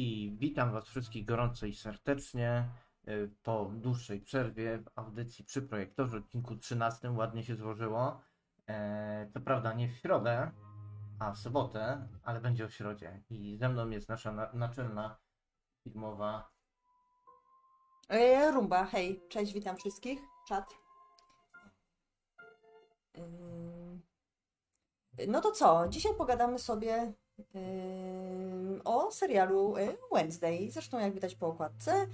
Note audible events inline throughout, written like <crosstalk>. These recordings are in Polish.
I witam Was wszystkich gorąco i serdecznie y, po dłuższej przerwie w audycji przy projektorze, odcinku 13. Ładnie się złożyło. E, Co prawda nie w środę, a w sobotę, ale będzie o środzie. I ze mną jest nasza na- naczelna filmowa. E, Rumba, hej, cześć, witam wszystkich, czat. No to co, dzisiaj pogadamy sobie o serialu y, Wednesday. Zresztą jak widać po okładce,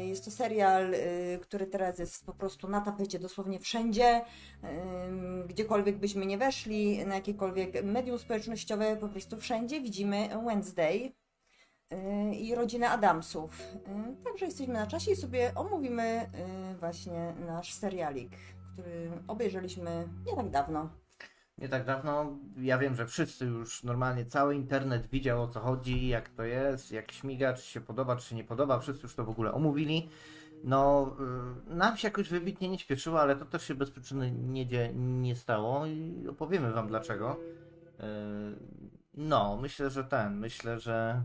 y, jest to serial, y, który teraz jest po prostu na tapecie dosłownie wszędzie, gdziekolwiek byśmy nie weszli, na jakiekolwiek medium społecznościowe, po prostu wszędzie widzimy Wednesday i rodzinę Adamsów. Także jesteśmy na czasie i sobie omówimy właśnie nasz serialik, który obejrzeliśmy nie tak dawno. Nie tak dawno, ja wiem, że wszyscy już normalnie, cały internet widział o co chodzi, jak to jest, jak śmiga, czy się podoba, czy się nie podoba, wszyscy już to w ogóle omówili. No, y, nam się jakoś wybitnie nie śpieszyło, ale to też się bez przyczyny nie, nie stało i opowiemy wam dlaczego. Y, No, myślę, że ten, myślę, że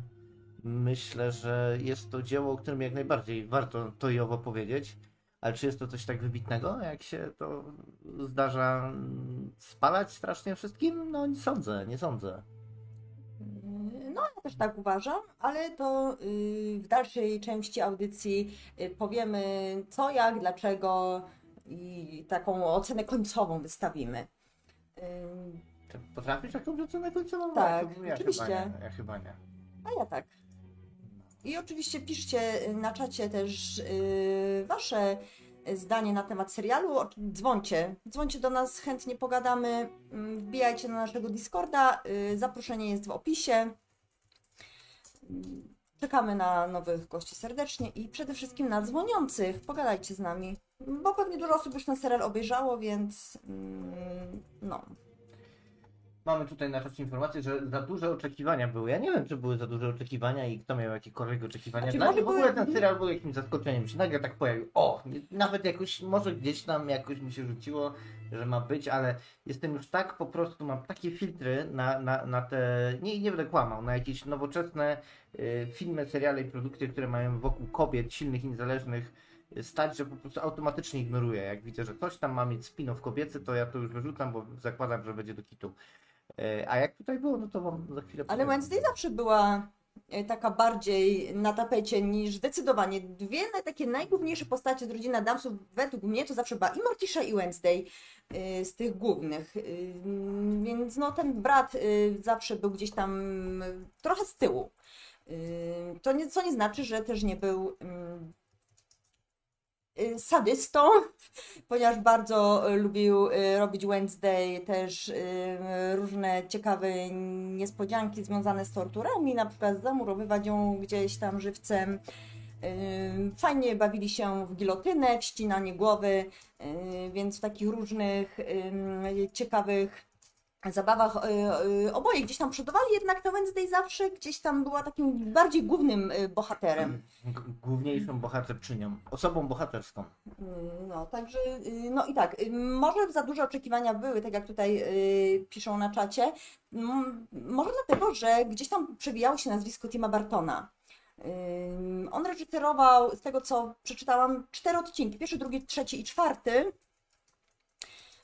myślę, że jest to dzieło, o którym jak najbardziej warto to i owo powiedzieć. Ale czy jest to coś tak wybitnego, jak się to zdarza spalać strasznie wszystkim? No nie sądzę, nie sądzę. Y, No, ja też tak uważam, ale to y, w dalszej części audycji y, powiemy co, jak, dlaczego i taką ocenę końcową wystawimy. Potrafisz jakąś ocenę końcową? Tak, ja oczywiście. Chyba nie, ja chyba nie. A ja tak. I oczywiście piszcie na czacie też y, wasze zdanie na temat serialu. Dzwońcie, dzwońcie do nas, chętnie pogadamy. Mm, Wbijajcie na naszego Discorda. y, Zaproszenie jest w opisie. Mm, Czekamy na nowych gości serdecznie i przede wszystkim na dzwoniących. Pogadajcie z nami, bo pewnie dużo osób już ten serial obejrzało, więc mm, no. Mamy tutaj na czacie informację, że za duże oczekiwania były. Ja nie wiem, czy były za duże oczekiwania i kto miał jakiekolwiek oczekiwania. Znaczy, może w ogóle ten serial był jakimś zaskoczeniem. Się nagle tak pojawił. O, nawet jakoś, może gdzieś tam jakoś mi się rzuciło, że ma być, ale jestem już tak po prostu, mam takie filtry na, na, na te, nie, nie będę kłamał, na jakieś nowoczesne y, filmy, seriale i produkcje, które mają wokół kobiet silnych i niezależnych y, stać, że po prostu automatycznie ignoruję. Jak widzę, że coś tam ma mieć spin-off kobiecy, to ja to już wyrzucam, bo zakładam, że będzie do kitu. E, A jak tutaj było, no to wam za chwilę Ale powiem. Wednesday zawsze była e, taka bardziej na tapecie niż zdecydowanie. Dwie takie najgłówniejsze postacie z rodziny Adamsów według mnie to zawsze była i Morticia i Wednesday e, z tych głównych. Więc no ten brat zawsze był gdzieś tam trochę z tyłu. To nie, co nie znaczy, że też nie był mm, sadystą, <laughs> ponieważ bardzo e, lubił e, robić Wednesday też różne ciekawe niespodzianki związane z torturami, na przykład zamurowywać ją gdzieś tam żywcem. Fajnie bawili się w gilotynę, w ścinanie głowy, więc w takich różnych ciekawych zabawach e, e, oboje gdzieś tam przodowali, jednak ta Wednesday zawsze gdzieś tam była takim bardziej głównym e, bohaterem. Główniejszą bohaterczynią, osobą bohaterską. Y, No, także, y, no i tak, y, może za duże oczekiwania były, tak jak tutaj y, piszą na czacie. Mm, Może dlatego, że gdzieś tam przewijało się nazwisko Tima Bartona. On reżyserował, z tego co przeczytałam, cztery odcinki, pierwszy, drugi, trzeci i czwarty.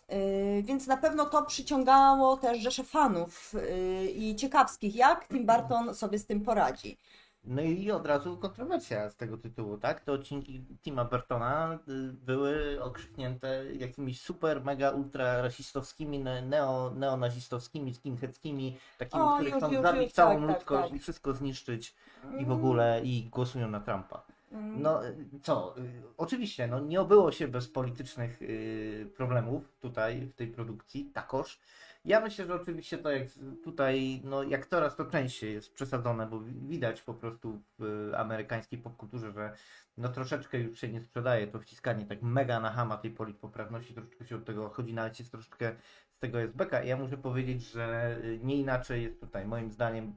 Yy, Więc na pewno to przyciągało też rzesze fanów yy, i ciekawskich, jak Tim Burton sobie z tym poradzi. No i od razu kontrowersja z tego tytułu, tak? Te odcinki Tima Burtona y, były okrzyknięte jakimiś super, mega, ultra rasistowskimi, ne- neo, neonazistowskimi, skinheadzkimi, takimi, O, które już, chcą już, zabić już, całą tak, tak, ludzkość tak. i wszystko zniszczyć i w ogóle i głosują na Trumpa. Mm. No y, co, y, oczywiście, no nie obyło się bez politycznych y, problemów tutaj w tej produkcji, takoż. Ja myślę, że oczywiście to jak tutaj, no jak coraz to częściej jest przesadzone, bo wi- widać po prostu w amerykańskiej popkulturze, że no troszeczkę już się nie sprzedaje to wciskanie tak mega na hama tej politpoprawności, troszeczkę się od tego odchodzi, nawet jest troszeczkę z tego jest beka. I ja muszę powiedzieć, że nie inaczej jest tutaj, moim zdaniem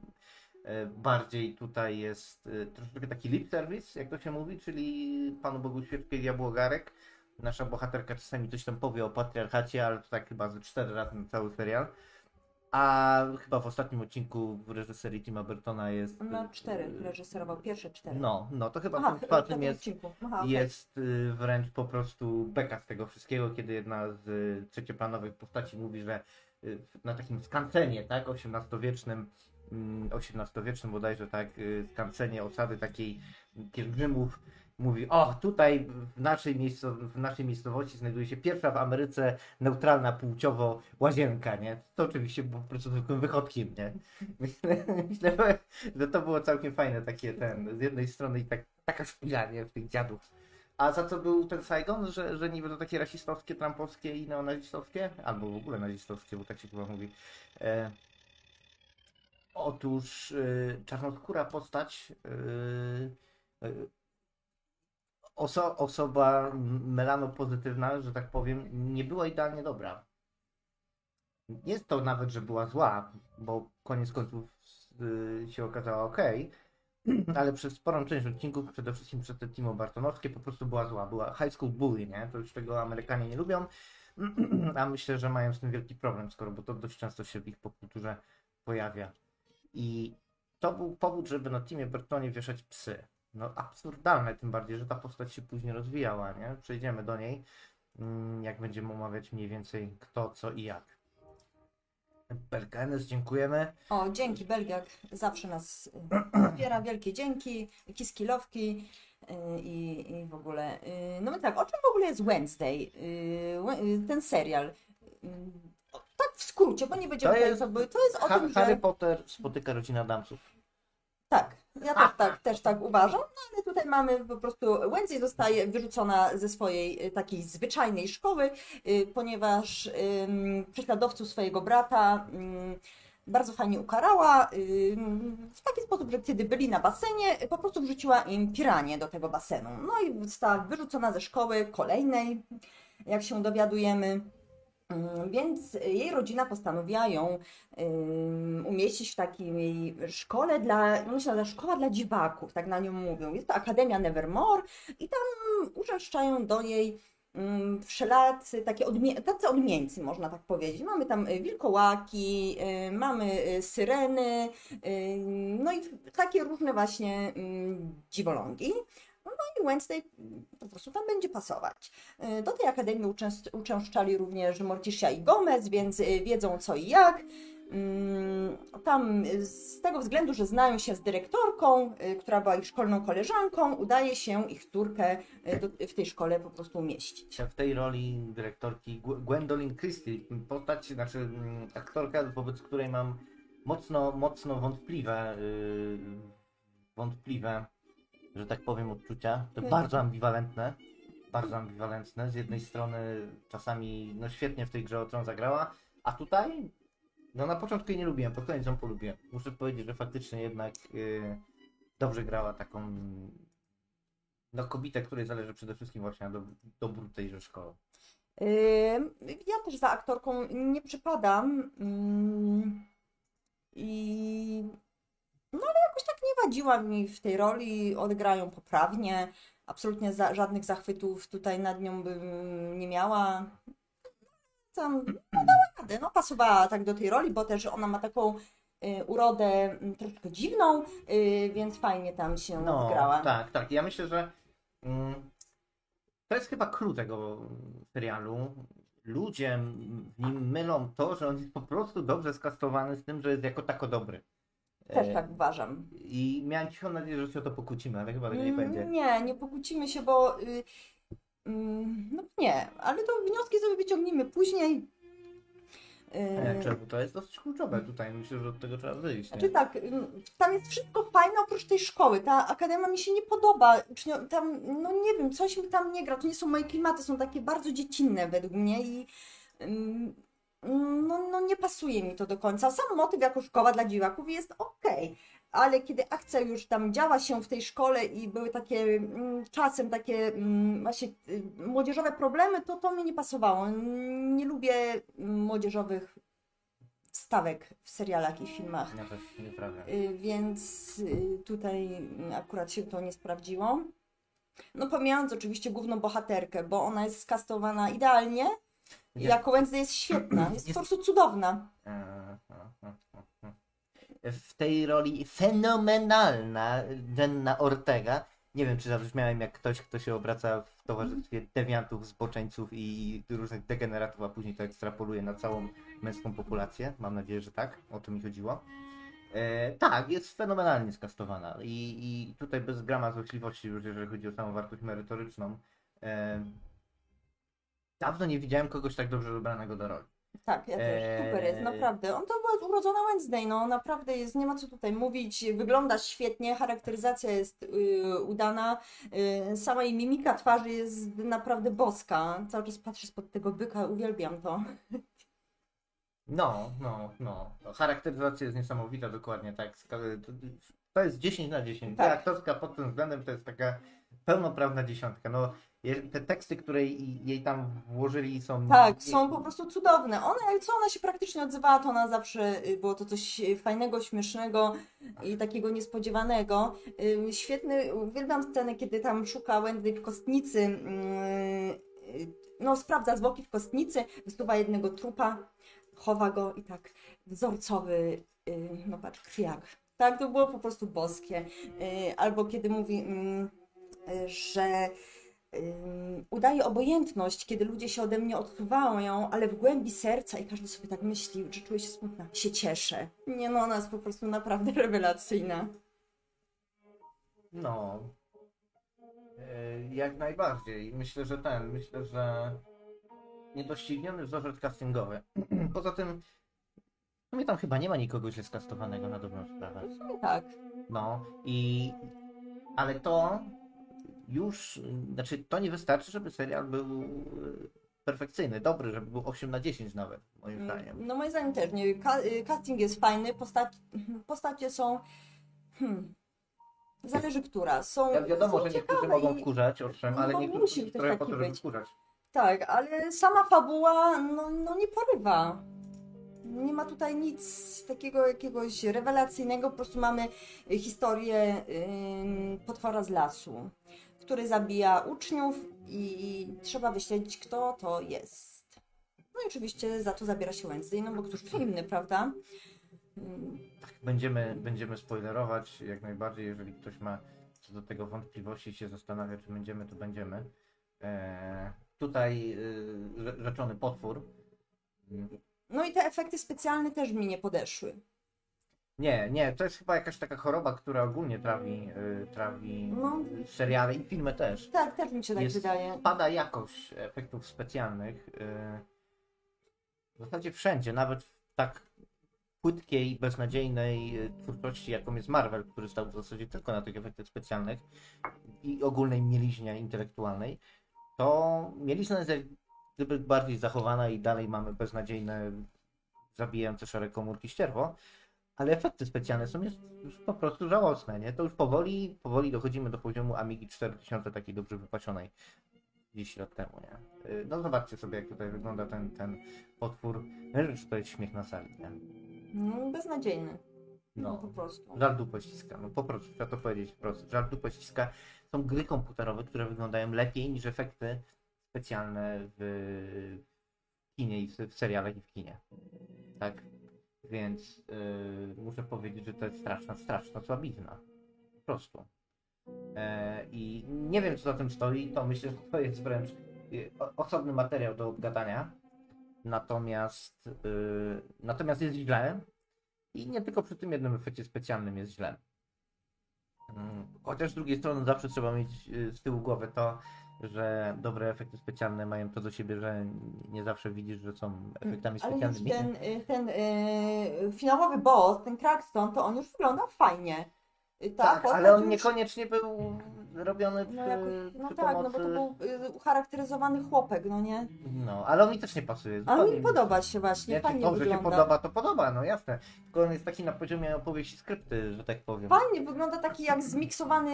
bardziej tutaj jest e, troszeczkę taki lip service, jak to się mówi, czyli Panu Bogu świeczkę i jabłogarek. Nasza bohaterka czasami coś tam powie o patriarchacie, ale to tak chyba ze cztery razy na cały serial. A chyba w ostatnim odcinku w reżyserii Tima Burtona jest... Na y, cztery reżyserował, pierwsze cztery. No, no to chyba Aha, w czwartym ostatnim jest. Aha, jest y, wręcz po prostu beka z tego wszystkiego, kiedy jedna z trzecioplanowych postaci mówi, że na takim skansenie, tak, XVIII-wiecznym, XVIII-wiecznym bodajże, tak, y, skansenie osady takiej pielgrzymów, mówi, o, tutaj w naszej, w naszej miejscowości znajduje się pierwsza w Ameryce neutralna płciowo łazienka, nie? To oczywiście było po prostu zwykłym wychodkiem, nie? <laughs> Myślę, że to było całkiem fajne takie ten, z jednej strony i tak, taka szpila, nie, tych dziadów. A za co był ten Saigon, że, że niby to takie rasistowskie, trampowskie i neonazistowskie? Albo w ogóle nazistowskie, bo tak się chyba mówi. E, otóż e, czarnoskóra postać, e, oso, osoba melanopozytywna, że tak powiem, nie była idealnie dobra. Jest to nawet, że była zła, bo koniec końców y, się okazała ok, <clears throat> ale przez sporą część odcinków, przede wszystkim przez te Timo Bartonowskie, po prostu była zła. Była high school bully, nie? To już tego Amerykanie nie lubią, <clears throat> a myślę, że mają z tym wielki problem, skoro, bo to dość często się w ich popkulturze pojawia. I to był powód, żeby na Timie Burtonie wieszać psy. No absurdalne, tym bardziej, że ta postać się później rozwijała, nie? Przejdziemy do niej, mm, jak będziemy omawiać mniej więcej kto, co i jak. Belgenes, dziękujemy. O, dzięki Belgiak, zawsze nas y, wspiera, wielkie dzięki, kiskilowki y, i, i w ogóle. y, No tak, o czym w ogóle jest Wednesday, y, Wed- y, ten serial? Y, Tak w skrócie, bo nie będziemy To tutaj jest sobie, to jest o Ha- tym, Harry że... Potter spotyka rodzinę Adamsów. Tak, ja też tak, też tak uważam, no ale tutaj mamy po prostu, Wednesday zostaje wyrzucona ze swojej y, takiej zwyczajnej szkoły, y, ponieważ ym, prześladowców swojego brata bardzo fajnie ukarała w taki sposób, że kiedy byli na basenie, y, po prostu wrzuciła im piranie do tego basenu. No i została wyrzucona ze szkoły kolejnej, jak się dowiadujemy. Ym, Więc jej rodzina postanowiła ją umieścić w takiej szkole dla, no myślę, że szkoła dla dziwaków, tak na nią mówią. Jest to Akademia Nevermore i tam uczęszczają do ym, wszelacy takie odmie- tacy odmieńcy, można tak powiedzieć. Mamy tam y, wilkołaki, y, mamy y, syreny, no i takie różne właśnie dziwolągi. No i Wednesday po prostu tam będzie pasować. Y, Do tej akademii uczęszczali również Morticia i Gomez, więc y, wiedzą co i jak. Mm, Tam y, z tego względu, że znają się z dyrektorką, która była ich szkolną koleżanką, udaje się ich córkę w tej szkole po prostu umieścić. W tej roli dyrektorki Gw- Gwendolyn Christie, postać, znaczy mm, aktorka, wobec której mam mocno, mocno wątpliwe, wątpliwe, że tak powiem, odczucia. To bardzo ambiwalentne. Bardzo ambiwalentne. Z jednej strony czasami no świetnie w tej grze o tron zagrała, a tutaj no na początku jej nie lubiłem, pod koniec ją polubiłem. Muszę powiedzieć, że faktycznie jednak yy, dobrze grała taką no kobietę, której zależy przede wszystkim właśnie na dob- dobru tejże szkoły. Ja też za aktorką nie przypadam. ym, I no ale jakoś tak nie wadziła mi w tej roli, odegrają poprawnie. Absolutnie za, żadnych zachwytów tutaj nad nią bym nie miała. Tam no, dała radę, no pasowała tak do tej roli, bo też ona ma taką y, urodę mm, troszkę dziwną, y, więc fajnie tam się No, grała. tak, tak. Ja myślę, że mm, to jest chyba clue tego serialu. Ludzie w nim mylą to, że on jest po prostu dobrze skastowany z tym, że jest jako tako dobry. Też E, tak uważam. I miałem cichą nadzieję, że się o to pokłócimy, ale chyba tego nie Mm, będzie. Nie, nie pokłócimy się, bo y, mm, no nie, ale to wnioski sobie wyciągniemy później. E, Y, Czemu? To jest dosyć kluczowe tutaj. Myślę, że od tego trzeba wyjść. Znaczy tak, ym, tam jest wszystko fajne oprócz tej szkoły. Ta akademia mi się nie podoba. Tam, no nie wiem, coś mi tam nie gra. To nie są moje klimaty, są takie bardzo dziecinne według mnie i ym, no, no nie pasuje mi to do końca. Sam motyw jako szkoła dla dziwaków jest okej, ale kiedy akcja już tam działa się w tej szkole i były takie mm, czasem takie mm, właśnie y, młodzieżowe problemy, to to mi nie pasowało. Nie lubię mm, młodzieżowych stawek w serialach i filmach. Ja też nieprawda. Y, Więc y, tutaj mm, akurat się to nie sprawdziło. No pomijając oczywiście główną bohaterkę, bo ona jest skastowana idealnie. Ja- Jako Wednesday jest świetna, <clears throat> jest, Jest- po prostu cudowna. W tej roli fenomenalna Jenna Ortega. Nie wiem, czy zabrzmiałem jak ktoś, kto się obraca w towarzystwie dewiantów, zboczeńców i różnych degeneratów, a później to ekstrapoluje na całą męską populację. Mam nadzieję, że tak. O to mi chodziło. E, tak, jest fenomenalnie skastowana i, i tutaj bez grama złośliwości już, jeżeli chodzi o samą wartość merytoryczną. E, dawno nie widziałem kogoś tak dobrze dobranego do roli. Tak, ja też. Super jest, Eee. naprawdę. On to była urodzona Wednesday, no naprawdę jest, nie ma co tutaj mówić. Wygląda świetnie, charakteryzacja jest y, udana. Y, sama jej mimika twarzy jest naprawdę boska. Cały czas patrzę spod tego byka, uwielbiam to. No, no, no. Charakteryzacja jest niesamowita, dokładnie tak. To- jest 10 na 10. Tak. Aktorska pod tym względem to jest taka pełnoprawna dziesiątka. No, te teksty, które jej tam włożyli są... Tak, są po prostu cudowne. Ona, co ona się praktycznie odzywała, to ona zawsze y, było to coś fajnego, śmiesznego i takiego niespodziewanego. Y, Świetny, uwielbiam scenę, kiedy tam szuka Wendy w kostnicy, y, y, no sprawdza zwłoki w kostnicy, wystuwa jednego trupa, chowa go i tak wzorcowy, y, no patrz, krwiak. Tak, to było po prostu boskie. Y, Albo kiedy mówi, mm, y, że ym, udaje obojętność, kiedy ludzie się ode mnie odsuwają, ale w głębi serca i każdy sobie tak myśli, że czuje się smutna, się cieszę. Nie no, ona jest po prostu naprawdę <laughs> rewelacyjna. No. E, Jak najbardziej. Myślę, że ten, myślę, że niedościgniony wzorzec castingowy. <clears throat> Poza tym, w sumie tam chyba nie ma nikogo źle skastowanego na dobrą sprawę. Tak. No i ale to już, znaczy to nie wystarczy, żeby serial był e, perfekcyjny, dobry, żeby był 8 na 10 nawet, moim zdaniem. No moim zdaniem też, nie, y, casting jest fajny, postaci, postacie są, hmm, zależy która, są Ja wiadomo, są że niektórzy mogą wkurzać, owszem, ale No, niektórzy musi trochę po to, żeby wkurzać. Tak, ale sama fabuła no, no nie porywa. Nie ma tutaj nic takiego jakiegoś rewelacyjnego, po prostu mamy historię ym, potwora z lasu, który zabija uczniów i trzeba wyśledzić, kto to jest. No i oczywiście za to zabiera się Wednesday, no bo któż inny, prawda? Ym, Będziemy, będziemy spoilerować jak najbardziej, jeżeli ktoś ma co do tego wątpliwości się zastanawia, czy będziemy, to będziemy. E, tutaj rze- rzeczony potwór. No i te efekty specjalne też mi nie podeszły. Nie, nie, to jest chyba jakaś taka choroba, która ogólnie trawi, e, trawi No. seriale i filmy też. Tak, też mi się tak Jest- wydaje. Pada jakość efektów specjalnych. e, W zasadzie wszędzie, nawet w tak płytkiej, beznadziejnej e, twórczości, jaką jest Marvel, który stał w zasadzie tylko na tych efektach specjalnych i ogólnej mieliźnie intelektualnej, to mielizna jest jak gdyby bardziej zachowana i dalej mamy beznadziejne, zabijające szare komórki ścierwo, ale efekty specjalne są już już po prostu żałosne, nie? To już powoli, powoli dochodzimy do poziomu Amigi 4000 takiej dobrze wypłaconej 10 lat temu, nie? Y, No zobaczcie sobie, jak tutaj wygląda ten, ten potwór. Wiesz, że to jest śmiech na sali, nie? No, beznadziejny. No, No. po prostu. Żal dupę ściska, no po prostu, trzeba to powiedzieć wprost. Żal dupę ściska. Są gry komputerowe, które wyglądają lepiej niż efekty specjalne w kinie i w serialach i w kinie. Tak? Więc yy, muszę powiedzieć, że to jest straszna, straszna słabizna. Po prostu. E, I nie wiem, co za tym stoi, to myślę, że to jest wręcz y, osobny materiał do obgadania. Natomiast, y, natomiast jest źle. I nie tylko przy tym jednym efekcie specjalnym jest źle. Mm, Chociaż z drugiej strony zawsze trzeba mieć y, z tyłu głowy to, że dobre efekty specjalne mają to do siebie, że nie zawsze widzisz, że są efektami Ale specjalnymi. ten, y, ten y, finałowy boss, ten Crackstone, to on już wygląda fajnie. Y, Ta Tak, postać ale on już- niekoniecznie był robiony przy, No, jakoś, no przy tak, no pomocy... bo to był y, ucharakteryzowany chłopek, no nie? No, ale on mi też nie pasuje. Ale mi podoba się właśnie, Nie, fajnie to, że się wygląda. podoba, to podoba, no jasne. Tylko on jest taki na poziomie opowieści skrypty, że tak powiem. Fajnie wygląda taki jak zmiksowany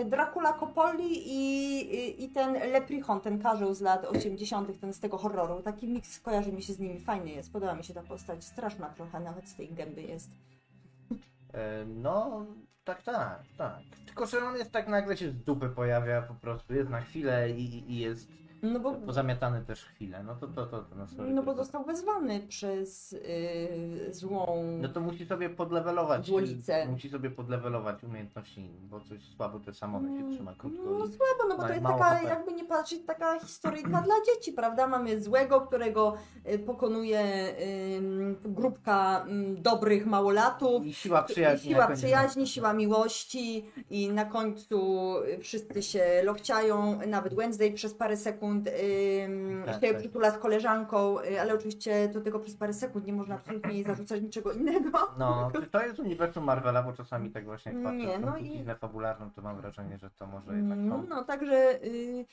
y, Dracula Coppoli i, i, i ten Leprechaun, ten karzeł z lat 80., ten z tego horroru. Taki miks kojarzy mi się z nimi, fajny jest, podoba mi się ta postać, straszna trochę, nawet z tej gęby jest. E, No, tak, tak, tak. Tylko, że on jest tak nagle się z dupy pojawia po prostu, jest na chwilę i, i jest No bo, Pozamiatany też chwilę, no to to, to, to na sorry, no bo został wezwany przez yy, złą... No to musi sobie podlewelować. Złolicę. Musi sobie podlewelować umiejętności, bo coś słabo te samony się trzyma krótko. No i- słabo, no bo to jest taka, HP. jakby nie patrzeć, taka historyjka <clears throat> dla dzieci, prawda? Mamy złego, którego y, pokonuje ym, grupka dobrych małolatów. I siła przyjaźni. siła jak będzie- przyjaźni, siła miłości i na końcu y, wszyscy się lochciają, nawet Wednesday przez parę sekund ym, Tak, się tak. przytula z koleżanką, y, ale oczywiście to tylko przez parę sekund, nie można absolutnie jej zarzucać niczego innego. No, <laughs> to jest uniwersum Marvela, bo czasami tak właśnie jak patrzę Nie, no i- fabularną, to mam wrażenie, że to może jednak No, są. no także. y,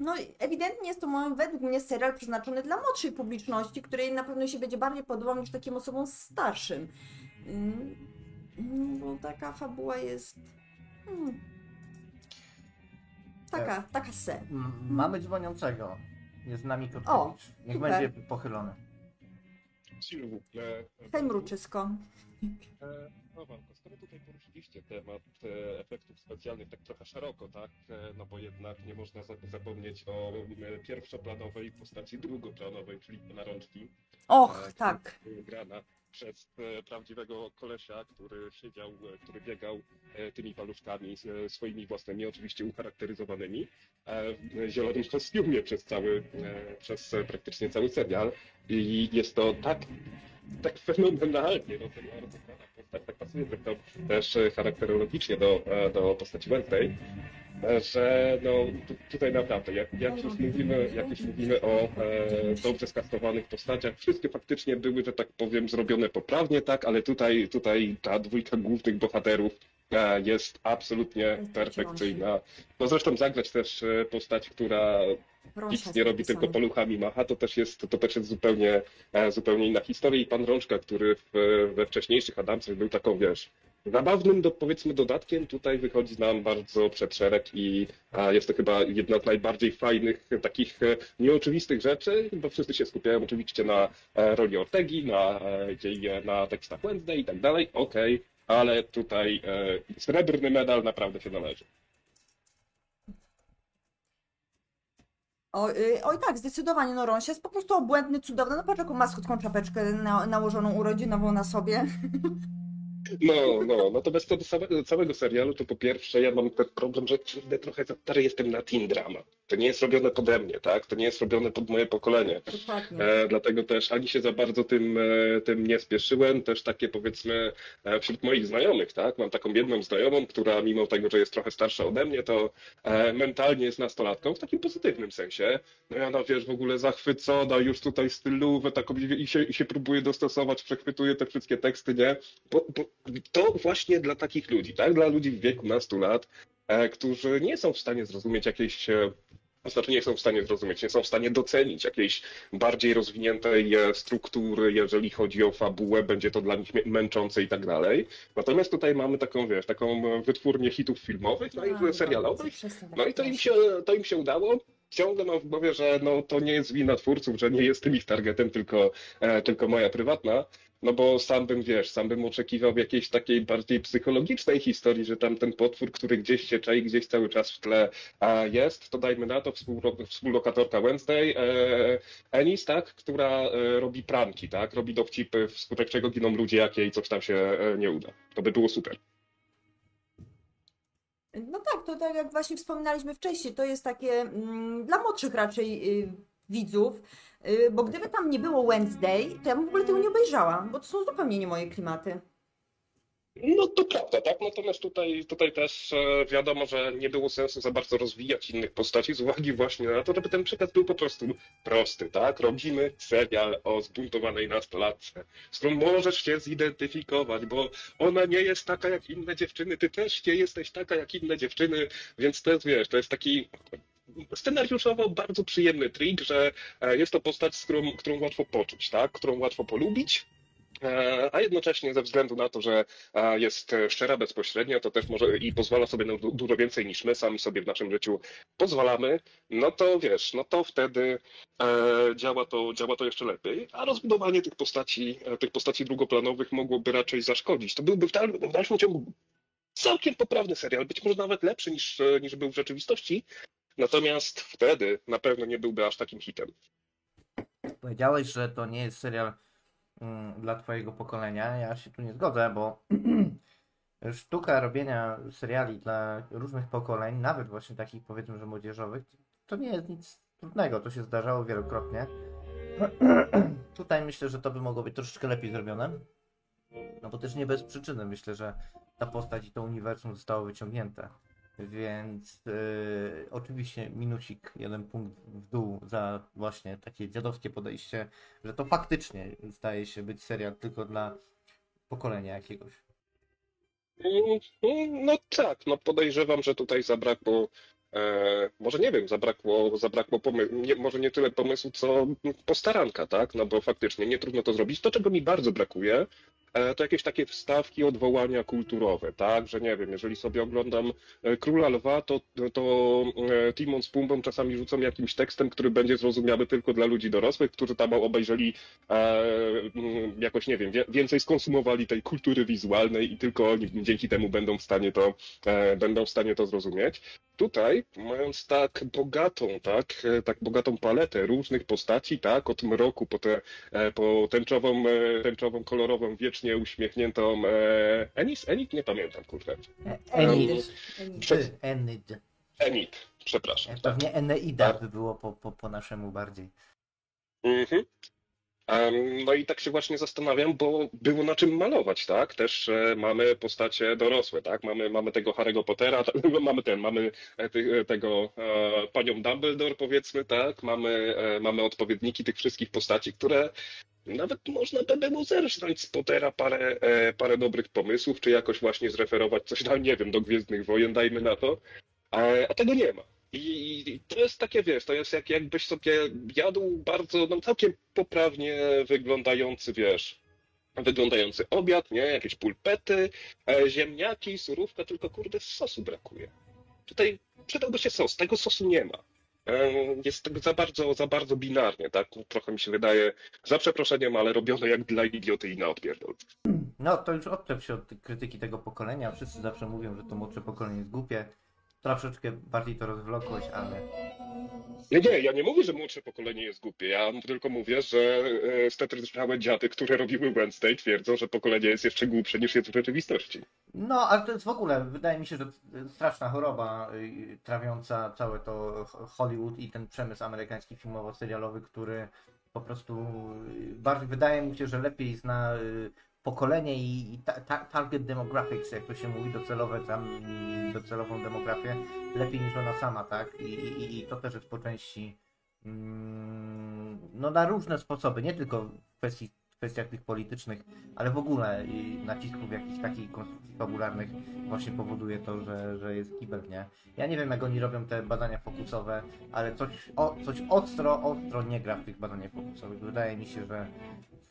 No, i ewidentnie jest to moim, według mnie serial przeznaczony dla młodszej publiczności, której na pewno się będzie bardziej podobał niż takim osobom starszym. Ym, no, Bo taka fabuła jest. mm, Taka, taka se. M- Mamy dzwoniącego. Jest z nami O, Kotkowicz. Niech super. będzie pochylony. S'il vous plaît. Hej, mruczysko. E, No Walko, skoro tutaj poruszyliście temat e, efektów specjalnych tak trochę szeroko, tak? E, No bo jednak nie można za- zapomnieć o e, pierwszoplanowej postaci drugoplanowej, czyli pana rączki. Och, e, tak. Przez e, prawdziwego kolesia, który siedział, e, który biegał e, tymi paluszkami swoimi własnymi, oczywiście ucharakteryzowanymi, w zielonym kostiumie przez cały, przez praktycznie cały serial. I jest to tak, tak fenomenalnie no, ten postać, tak pasuje zresztą też e, charakterologicznie do, e, do postaci Wednesday, e, że no tu, tutaj naprawdę, jak, jak już mówimy, jak już mówimy o e, dobrze skastowanych postaciach, wszystkie faktycznie były, że tak powiem, zrobione poprawnie, tak, ale tutaj, tutaj ta dwójka głównych bohaterów e, jest absolutnie perfekcyjna. No zresztą zagrać też postać, która Rączka nic nie robi, tylko paluchami macha, to też jest, to też jest zupełnie, e, zupełnie inna historia. I pan Rączka, który w, we wcześniejszych Adamsach był taką, wiesz, zabawnym, do, powiedzmy, dodatkiem, tutaj wychodzi nam bardzo przed szereg i a, jest to chyba jedna z najbardziej fajnych, takich e, nieoczywistych rzeczy, bo wszyscy się skupiają oczywiście na e, roli Ortegi, na, na tekstach Wednesday i tak dalej, okej, ale tutaj srebrny medal naprawdę się należy. O, y, oj tak, zdecydowanie, no Rąsia jest po prostu obłędny, cudowny. No patrz jaką maskotką czapeczkę na, nałożoną urodzinową na sobie. <laughs> No, no, natomiast co do całego serialu, to po pierwsze ja mam ten problem, że kurde, trochę za stary jestem na teen drama. To nie jest robione pode mnie, tak? To nie jest robione pod moje pokolenie. E, dlatego też ani się za bardzo tym, e, tym nie spieszyłem, też takie powiedzmy e, wśród moich znajomych, tak? Mam taką jedną znajomą, która mimo tego, że jest trochę starsza ode mnie, to e, mentalnie jest nastolatką w takim pozytywnym sensie. No i ona, wiesz, w ogóle zachwycona, już tutaj stylówę taką i i się, i się próbuje dostosować, przechwytuje te wszystkie teksty, nie? Bo, bo to właśnie dla takich ludzi, tak? Dla ludzi w wieku nastu lat, e, którzy nie są w stanie zrozumieć jakiejś e, znaczy nie są w stanie zrozumieć, nie są w stanie docenić jakiejś bardziej rozwiniętej e, struktury, jeżeli chodzi o fabułę, będzie to dla nich mę- męczące i tak dalej. Natomiast tutaj mamy taką, wiesz, taką wytwórnię hitów filmowych, no i serialowych, przestań tak no i to im się, to im się udało. Ciągle mam w głowie, że no, to nie jest wina twórców, że nie jestem ich targetem, tylko, tylko moja prywatna. No bo sam bym, wiesz, sam bym oczekiwał jakiejś takiej bardziej psychologicznej historii, że tam ten potwór, który gdzieś się czai, gdzieś cały czas w tle a jest, to dajmy na to współlokatorka Wednesday, e, Ennis, tak, która e, robi pranki, tak, robi dowcipy, wskutek czego giną ludzie, jak jej coś tam się e, nie uda. To by było super. No tak, to tak jak właśnie wspominaliśmy wcześniej, to jest takie mm, dla młodszych raczej y, widzów, bo gdyby tam nie było Wednesday, to ja bym w ogóle tego nie obejrzała, bo to są zupełnie nie moje klimaty. No to prawda, tak? Natomiast tutaj, tutaj też e, wiadomo, że nie było sensu za bardzo rozwijać innych postaci z uwagi właśnie na to, żeby ten przekaz był po prostu prosty, tak? Robimy serial o zbuntowanej nastolatce, z którą możesz się zidentyfikować, bo ona nie jest taka jak inne dziewczyny, ty też nie jesteś taka jak inne dziewczyny, więc to jest, wiesz, to jest taki scenariuszowo bardzo przyjemny trik, że e, jest to postać, z którą, którą łatwo poczuć, tak? Którą łatwo polubić. E, A jednocześnie ze względu na to, że a jest e, szczera bezpośrednio, to też może i pozwala sobie na du- dużo więcej niż my sami sobie w naszym życiu pozwalamy, no to wiesz, no to wtedy e, działa, to, działa to jeszcze lepiej, a rozbudowanie tych postaci, e, tych postaci drugoplanowych mogłoby raczej zaszkodzić. To byłby w, dal, w dalszym ciągu całkiem poprawny serial, być może nawet lepszy niż, e, niż był w rzeczywistości, Natomiast wtedy na pewno nie byłby aż takim hitem. Powiedziałeś, że to nie jest serial mm, dla twojego pokolenia. Ja się tu nie zgodzę, bo <clears throat> sztuka robienia seriali dla różnych pokoleń, nawet właśnie takich powiedzmy, że młodzieżowych, to nie jest nic trudnego. To się zdarzało wielokrotnie. <clears throat> Tutaj myślę, że to by mogło być troszeczkę lepiej zrobione. No bo też nie bez przyczyny myślę, że ta postać i to uniwersum zostało wyciągnięte. Więc yy, oczywiście minusik, jeden punkt w dół za właśnie takie dziadowskie podejście, że to faktycznie zdaje się być serial tylko dla pokolenia jakiegoś. Mm, No tak, no podejrzewam, że tutaj zabrakło, e, może nie wiem, zabrakło, zabrakło pomysłu, nie, może nie tyle pomysłu, co postaranka, tak? No bo faktycznie nie trudno to zrobić. To, czego mi bardzo brakuje, to jakieś takie wstawki, odwołania kulturowe, tak? Że nie wiem, jeżeli sobie oglądam e, Króla Lwa, to, to e, Timon z Pumbą czasami rzucą jakimś tekstem, który będzie zrozumiały tylko dla ludzi dorosłych, którzy tam obejrzeli e, mm, jakoś, nie wiem, wie- więcej skonsumowali tej kultury wizualnej i tylko oni dzięki temu będą w stanie to, e, będą w stanie to zrozumieć. Tutaj, mając tak bogatą, tak, e, tak bogatą paletę różnych postaci, tak, od mroku po, te, e, po tęczową, e, tęczową, kolorową, wiecznie uśmiechniętą e, Enis? Enid? Nie pamiętam, kurde. E- Enid. Enid. Enid. Przepraszam. Pewnie Eneida by było po, po, po naszemu bardziej. Mhm. No i tak się właśnie zastanawiam, bo było na czym malować, tak? Też e, mamy postacie dorosłe, tak? Mamy, mamy tego Harry'ego Pottera, <laughs> mamy ten, mamy e, e, tego panią Dumbledore, powiedzmy, tak? Mamy, mamy odpowiedniki tych wszystkich postaci, które nawet można by było zerżnąć z Pottera parę, parę dobrych pomysłów, czy jakoś właśnie zreferować coś, no nie wiem, do Gwiezdnych Wojen, dajmy na to. A, a tego nie ma. I to jest takie, wiesz, to jest jak, jakbyś sobie jadł bardzo, no całkiem poprawnie wyglądający, wiesz, wyglądający obiad, nie? Jakieś pulpety, e, ziemniaki, surówka, tylko kurde sosu brakuje. Tutaj przydałby się sos, tego sosu nie ma. E, Jest tego za bardzo, za bardzo binarnie, tak? Trochę mi się wydaje, za przeproszeniem, ale robione jak dla idioty i na odpierdol. No to już odczep się od krytyki tego pokolenia. Wszyscy zawsze mówią, że to młodsze pokolenie jest głupie. Troszeczkę bardziej to rozwlokłeś, ale Nie, nie, ja nie mówię, że młodsze pokolenie jest głupie. Ja tylko mówię, że e, stetryczniałe dziady, które robiły Wednesday, twierdzą, że pokolenie jest jeszcze głupsze niż jest w rzeczywistości. No, ale to jest w ogóle, wydaje mi się, że straszna choroba y, trawiąca całe to Hollywood i ten przemysł amerykański filmowo-serialowy, który po prostu y, bardziej wydaje mi się, że lepiej zna pokolenie i, i ta, ta, target demographics, jak to się mówi, docelowe tam, docelową demografię, lepiej niż ona sama, tak? I, i, i to też jest po części mm, no na różne sposoby, nie tylko w kwestii kwestiach tych politycznych, ale w ogóle nacisków jakichś takich konstrukcji fabularnych właśnie powoduje to, że, że jest kibel, nie? Ja nie wiem, jak oni robią te badania fokusowe, ale coś, o, coś ostro, ostro nie gra w tych badaniach fokusowych. Wydaje mi się, że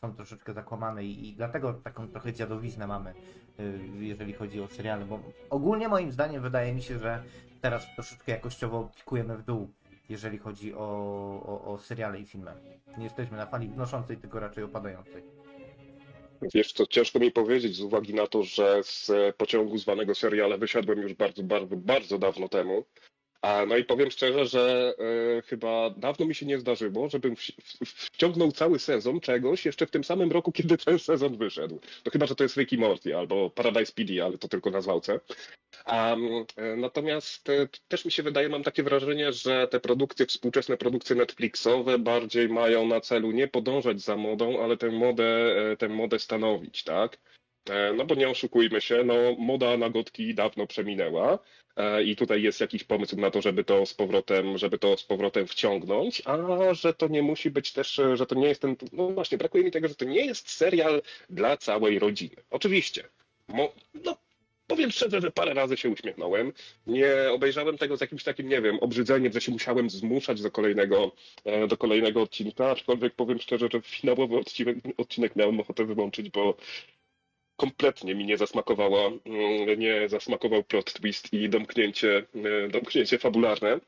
są troszeczkę zakłamane i, i dlatego taką trochę dziadowiznę mamy, y, jeżeli chodzi o seriale, bo ogólnie moim zdaniem wydaje mi się, że teraz troszeczkę jakościowo pikujemy w dół, jeżeli chodzi o, o, o seriale i filmy. Nie jesteśmy na fali wznoszącej, tylko raczej opadającej. Wiesz co, ciężko mi powiedzieć z uwagi na to, że z pociągu zwanego seriale wysiadłem już bardzo, bardzo, bardzo dawno temu. No i powiem szczerze, że e, chyba dawno mi się nie zdarzyło, żebym wciągnął cały sezon czegoś jeszcze w tym samym roku, kiedy ten sezon wyszedł. To chyba, że to jest Ricky Morty albo Paradise PD, ale to tylko na zwałce. E, natomiast e, też mi się wydaje, mam takie wrażenie, że te produkcje, współczesne produkcje Netflixowe bardziej mają na celu nie podążać za modą, ale tę modę, tę modę stanowić, tak? No bo nie oszukujmy się, no moda na gotki dawno przeminęła i tutaj jest jakiś pomysł na to, żeby to z powrotem, żeby to z powrotem wciągnąć, a że to nie musi być też, e, że to nie jest ten, no właśnie, brakuje mi tego, że to nie jest serial dla całej rodziny. Oczywiście, mo, no powiem szczerze, że parę razy się uśmiechnąłem. Nie obejrzałem tego z jakimś takim, nie wiem, obrzydzeniem, że się musiałem zmuszać do kolejnego, e, do kolejnego odcinka, aczkolwiek powiem szczerze, że finałowy odcinek, odcinek miałem ochotę wyłączyć, bo kompletnie mi nie zasmakowała, mm, nie zasmakował plot twist i domknięcie, e, domknięcie fabularne.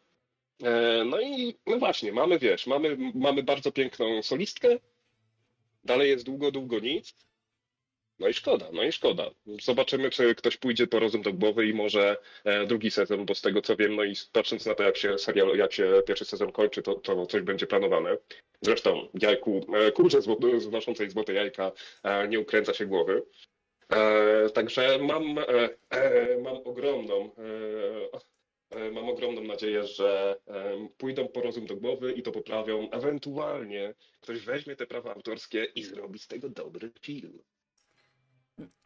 E, No i no właśnie, mamy, wiesz, mamy, mamy bardzo piękną solistkę, dalej jest długo, długo nic. No i szkoda, no i szkoda. Zobaczymy, czy ktoś pójdzie po rozum do głowy i może e, drugi sezon, bo z tego co wiem, no i patrząc na to, jak się serial, jak się pierwszy sezon kończy, to, to coś będzie planowane. Zresztą jajku, e, zło- znoszącej złote jajka nie ukręca się głowy. E, także mam, e, e, mam ogromną mam ogromną nadzieję, że pójdą po rozum do głowy i to poprawią. Ewentualnie ktoś weźmie te prawa autorskie i zrobi z tego dobry film.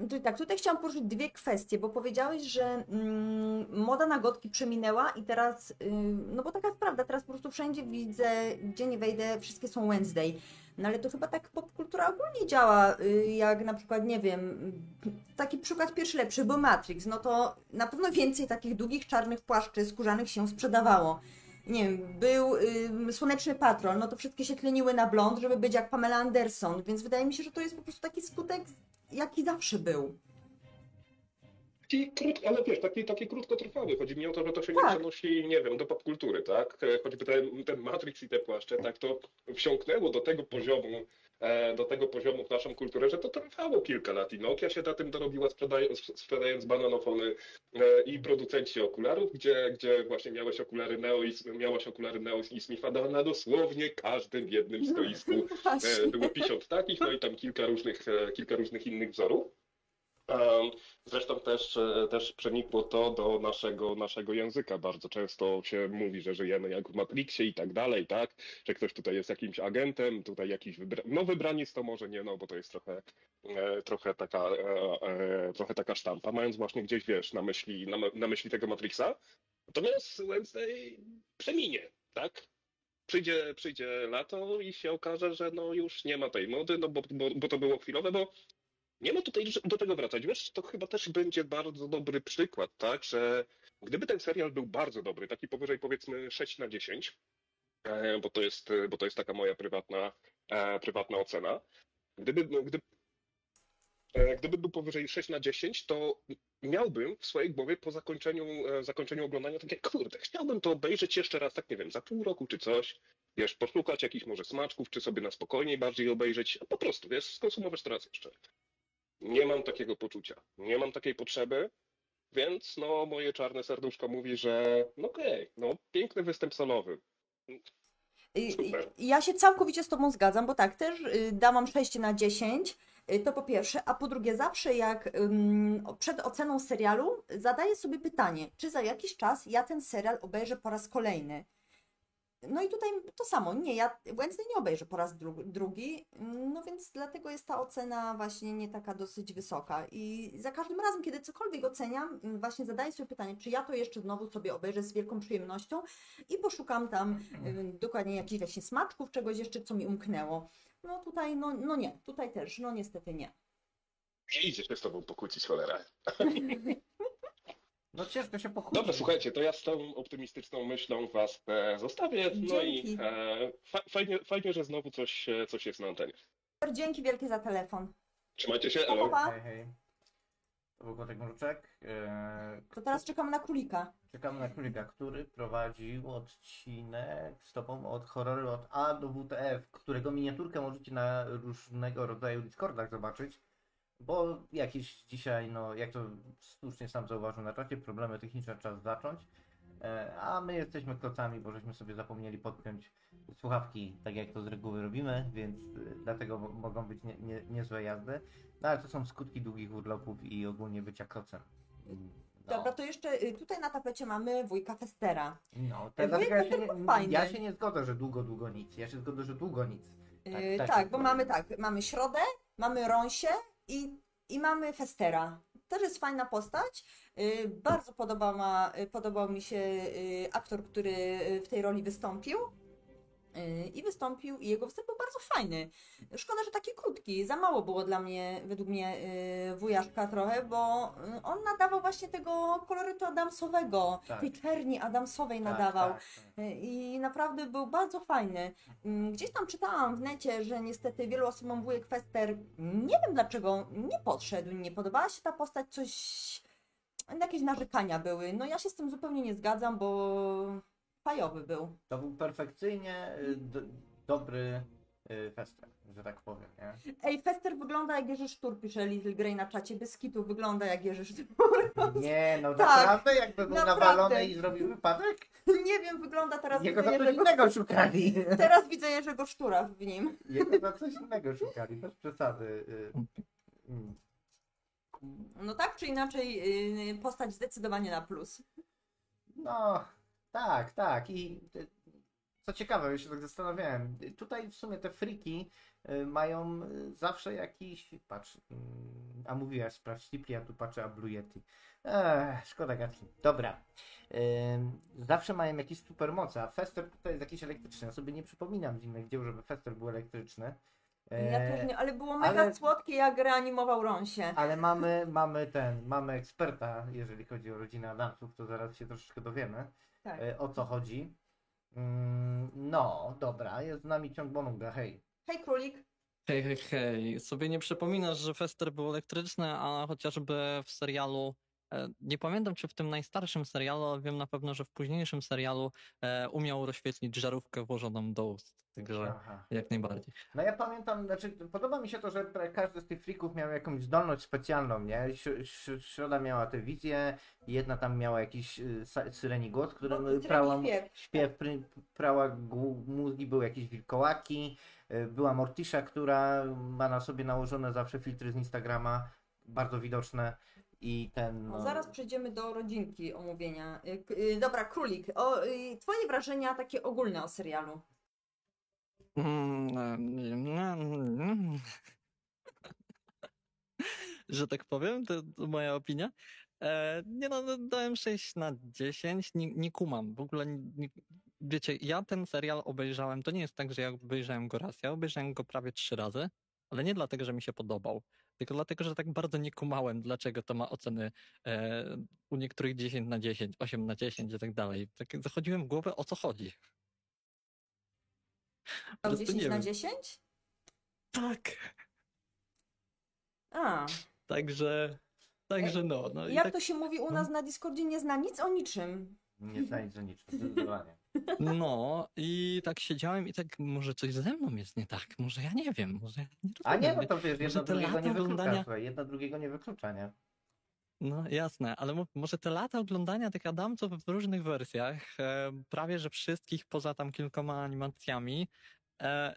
To tak, tutaj chciałam poruszyć dwie kwestie, bo powiedziałeś, że mm, moda na gotki przeminęła i teraz, ym, no bo taka jest prawda, teraz po prostu wszędzie widzę, gdzie nie wejdę, wszystkie są Wednesday. No ale to chyba tak popkultura ogólnie działa, y, jak na przykład, nie wiem, taki przykład pierwszy lepszy był Matrix, no to na pewno więcej takich długich czarnych płaszczy skórzanych się sprzedawało. Nie wiem, był y, Słoneczny Patrol, no to wszystkie się tleniły na blond, żeby być jak Pamela Anderson, więc wydaje mi się, że to jest po prostu taki skutek jaki zawsze był. Taki krótki, ale wiesz, taki, taki krótkotrwały. Chodzi mi o to, że to się nie Tak. przenosi, nie wiem, do popkultury, tak? E, Choćby ten, ten Matrix i te płaszcze, tak, to wsiąknęło do tego poziomu, do tego poziomu w naszą kulturę, że to trwało kilka lat i Nokia się na tym dorobiła, sprzedając, sprzedając bananofony e, i producenci okularów, gdzie, gdzie właśnie miałeś okulary Neo i miałaś okulary Neo i Smitha na dosłownie każdym jednym stoisku E. Było 50 takich, no i tam kilka różnych, e, kilka różnych innych wzorów. Zresztą też, e, też przenikło to do naszego, naszego języka. Bardzo często się mówi, że żyjemy jak w Matrixie i tak dalej, tak? Że ktoś tutaj jest jakimś agentem, tutaj jakiś wybra... no wybraniec to może nie, no bo to jest trochę, e, trochę, taka, e, trochę taka sztampa, mając właśnie gdzieś, wiesz, na myśli, na, na myśli tego Matrixa. Natomiast Wednesday przeminie, tak? przyjdzie, przyjdzie lato i się okaże, że no już nie ma tej mody, no bo, bo, bo to było chwilowe, bo nie ma tutaj do czego wracać. Wiesz, to chyba też będzie bardzo dobry przykład, tak, że gdyby ten serial był bardzo dobry, taki powyżej powiedzmy 6 na 10, e, bo to jest, bo to jest taka moja prywatna, e, prywatna ocena, gdyby, no, gdyby, e, gdyby był powyżej 6 na 10, to miałbym w swojej głowie po zakończeniu, zakończeniu oglądania takie, kurde, chciałbym to obejrzeć jeszcze raz, tak nie wiem, za pół roku czy coś, wiesz, poszukać jakichś może smaczków, czy sobie na spokojniej bardziej obejrzeć, po prostu, wiesz, skonsumować to raz jeszcze. Nie mam takiego poczucia, nie mam takiej potrzeby, więc no moje czarne serduszko mówi, że no okej, no piękny występ solowy. Super. Ja się całkowicie z Tobą zgadzam, bo tak, też y, dałam 6 na 10, y, to po pierwsze, a po drugie, zawsze jak przed oceną serialu zadaję sobie pytanie, czy za jakiś czas ja ten serial obejrzę po raz kolejny. No i tutaj to samo, nie, ja Wednesday nie obejrzę po raz dru drugi, no więc dlatego jest ta ocena właśnie nie taka dosyć wysoka. I za każdym razem, kiedy cokolwiek oceniam, mm, właśnie zadaję sobie pytanie, czy ja to jeszcze znowu sobie obejrzę z wielką przyjemnością i poszukam tam y, dokładnie jakichś właśnie smaczków, czegoś jeszcze, co mi umknęło. No tutaj, no, no nie, tutaj też, no niestety nie. Nie idzie się z tobą pokłócić, cholera. <laughs> No ciężko się pokłócić. Dobra, słuchajcie, to ja z tą optymistyczną myślą was e, zostawię, no i Dzięki. e, fa fajnie, fajnie, że znowu coś, e, coś jest na antenie. Super, Dzięki wielkie za telefon. Trzymajcie się, elo. pa. Hej, hej. To był Kotek Mruczek. Eee, To teraz czekamy na królika. Czekamy na królika, który prowadził odcinek z topą od horroru od A do WTF, którego miniaturkę możecie na różnego rodzaju Discordach zobaczyć, bo jakieś dzisiaj, no jak to słusznie sam zauważył na czacie, problemy techniczne czas zacząć, e, a my jesteśmy klocami, bo żeśmy sobie zapomnieli podpiąć słuchawki, tak jak to z reguły robimy, więc e, dlatego mo- mogą być nie, nie, niezłe jazdy, no ale to są skutki długich urlopów i ogólnie bycia klocem. No. Dobra, to jeszcze y, tutaj na tapecie mamy wujka Festera. No, E, to dlatego ja się, nie, ja się nie zgodzę, że długo, długo nic. Ja się zgodzę, że długo nic. Tak, Tak, tak, tak, bo mamy tak, mamy Środę, mamy Rąsię i, i mamy Festera. Też jest fajna postać. Y, Bardzo podoba ma, y, podobał mi się y, aktor, który w tej roli wystąpił. I wystąpił, i jego występ był bardzo fajny. Szkoda, że taki krótki. Za mało było dla mnie, według mnie, y, wujaszka trochę, bo y, on nadawał właśnie tego kolorytu Adamsowego, Tak. tej czerni Adamsowej Tak, nadawał. tak, tak. I naprawdę był bardzo fajny. Mm, Gdzieś tam czytałam w necie, że niestety wielu osobom wujek Fester, nie wiem dlaczego, nie podszedł, nie podobała się ta postać, coś, jakieś narzekania były. No ja się z tym zupełnie nie zgadzam, bo fajowy był. To był perfekcyjnie y, do, dobry y, Fester, że tak powiem, nie? Ej, Fester wygląda jak Jerzy Sztur, pisze Little Grey na czacie. Bez kitu wygląda jak Jerzy Sztur. <laughs> Nie, no Tak, naprawdę, jakby był naprawdę. nawalony i zrobił wypadek? Nie wiem, wygląda teraz Jego za coś Jerzego... innego szukali. <laughs> Teraz widzę Jerzego Sztura w nim. Jego za coś innego szukali, bez przesady. y. Mm. No tak czy inaczej, yy, postać zdecydowanie na plus. No, tak, tak. I y, co ciekawe, ja się tak zastanawiałem. y, Tutaj w sumie te friki y, mają y, zawsze jakiś. Patrz, mm, a mówiłaś, sprawdź Slipli, a tu patrzę, a Blue Yeti. Ech, szkoda gadki. Dobra. Zawsze mają jakieś supermoce, a Fester tutaj jest jakiś elektryczny. Ja sobie nie przypominam z innych dzieł, żeby Fester był elektryczny. Ja E, też nie, ale było mega ale- słodkie, jak reanimował Ronsie. Ale mamy, mamy ten, mamy eksperta, jeżeli chodzi o rodzinę Adamsów, to zaraz się troszeczkę dowiemy, Tak. e, o co chodzi. Mm, No, dobra, jest z nami ciąg Bonunga, hej. Hej, królik. Hej, hej, hej. Sobie nie przypominasz, że Fester był elektryczny, a chociażby w serialu, nie pamiętam czy w tym najstarszym serialu, ale wiem na pewno, że w późniejszym serialu e, umiał rozświetlić żarówkę włożoną do ust. Także Aha. jak najbardziej. No ja pamiętam, znaczy podoba mi się to, że każdy z tych frików miał jakąś zdolność specjalną, nie? Środa miała tę wizję, jedna tam miała jakiś y, syreni głos, którym No, prała, śpiew. śpiew, pry, prała mózgi, były jakieś wilkołaki, y, była Mortisza, która ma na sobie nałożone zawsze filtry z Instagrama, bardzo widoczne i ten... No, No, zaraz przejdziemy do rodzinki omówienia. Y, y, Dobra, królik. O, y, twoje wrażenia takie ogólne o serialu. <laughs> Że tak powiem, to, to moja opinia. E, nie no, no, dałem 6 na 10, nie, nie kumam. W ogóle, nie, wiecie, ja ten serial obejrzałem, to nie jest tak, że ja obejrzałem go raz, ja obejrzałem go prawie trzy razy, ale nie dlatego, że mi się podobał, tylko dlatego, że tak bardzo nie kumałem, dlaczego to ma oceny e, u niektórych 10 na 10, 8 na 10 i tak dalej. Tak zachodziłem w głowę, o co chodzi. Prostu 10 nie na wiem. 10? Tak. A, Także, także no. no i jak tak, to się mówi u nas na Discordzie, nie zna nic o niczym. Nie zna nic o niczym, zdecydowanie. No i tak siedziałem i tak, może coś ze mną jest nie tak, może ja nie wiem, może ja nie A nie, rozumiem. no to wiesz, jedno drugiego nie wyklucza, oglądania- słuchaj, jedno drugiego nie wyklucza, nie? No jasne, ale mo- może te lata oglądania tych Adamców w różnych wersjach, e, prawie że wszystkich poza tam kilkoma animacjami, e,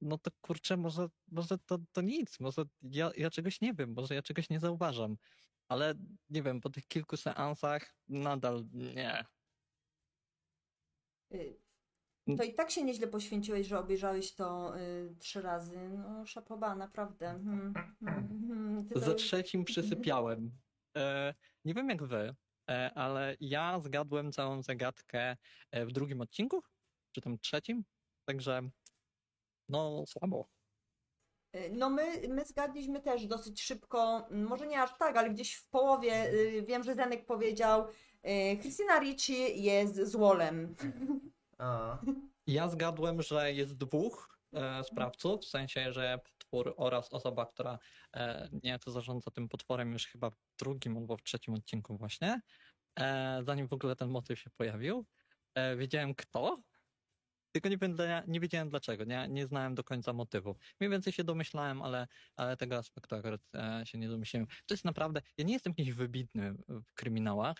no to kurczę, może, może to, to nic, może ja, ja czegoś nie wiem, może ja czegoś nie zauważam, ale nie wiem, po tych kilku seansach nadal nie. Y, Mm. To i tak się nieźle poświęciłeś, że obejrzałeś to y, trzy razy. No, szapoba, naprawdę. Hmm, hmm, hmm. Trzecim przysypiałem. E, nie wiem jak wy, e, ale ja zgadłem całą zagadkę e, w drugim odcinku, czy tam trzecim, także no słabo. Y, No my, my zgadliśmy też dosyć szybko, może nie aż tak, ale gdzieś w połowie, y, wiem, że Zenek powiedział, y, Christina Ricci jest złolem. O. Ja zgadłem, że jest dwóch e, sprawców, w sensie, że potwór oraz osoba, która e, zarządza tym potworem już chyba w drugim albo w trzecim odcinku właśnie, e, zanim w ogóle ten motyw się pojawił. E, wiedziałem kto, tylko nie, nie wiedziałem dlaczego, nie, nie znałem do końca motywu. Mniej więcej się domyślałem, ale, ale tego aspektu akurat e, się nie domyśliłem. To jest naprawdę, ja nie jestem jakiś wybitny w kryminałach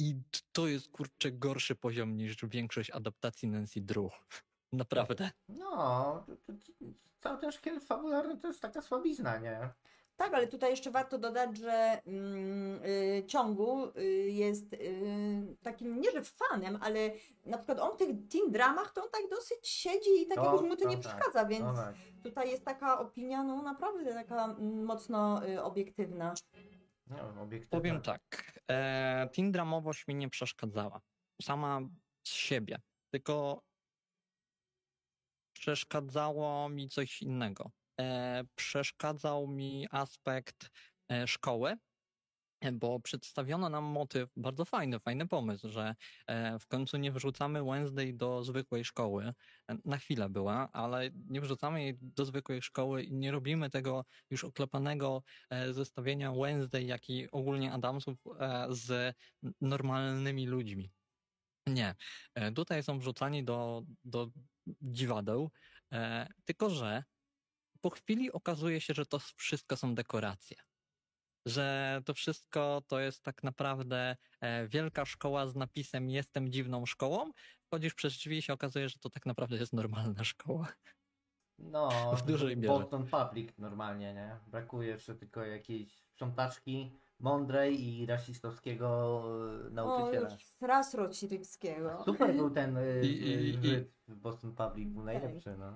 i to jest kurczę gorszy poziom niż większość adaptacji Nancy Drew. <laughs> Naprawdę. No, cały ten szkielet fabularny to jest taka słabizna, nie? Tak, ale tutaj jeszcze warto dodać, że mm, y, ciągu y, jest y, takim, nie że fanem, ale na przykład on w tych teen dramach to on tak dosyć siedzi i tak To- jakoś mu to nie tak. przeszkadza, więc No tak. tutaj jest taka opinia, no naprawdę taka mm, mocno y, obiektywna. No, obiektywnie. Powiem tak. E, teen dramowość mi nie przeszkadzała. Sama z siebie. Tylko przeszkadzało mi coś innego. E, przeszkadzał mi aspekt e, szkoły, bo przedstawiono nam motyw, bardzo fajny, fajny pomysł, że e, w końcu nie wrzucamy Wednesday do zwykłej szkoły. E, Na chwilę była, ale nie wrzucamy jej do zwykłej szkoły i nie robimy tego już oklepanego e, zestawienia Wednesday, jak i ogólnie Adamsów z normalnymi ludźmi. Nie. Tutaj są wrzucani do, do dziwadeł tylko, że po chwili okazuje się, że to wszystko są dekoracje. Że to wszystko to jest tak naprawdę e, wielka szkoła z napisem Jestem dziwną szkołą. Wchodzisz przez drzwi i się okazuje, że to tak naprawdę jest normalna szkoła. No, <laughs> W dużej mierze. Boston Public normalnie, nie? Brakuje jeszcze tylko jakiejś sprzątaczki mądrej i rasistowskiego e, O, nauczyciela. już raz Rocirywskiego. Super był ten y, I- i- y, w Boston Public, był najlepszy, no.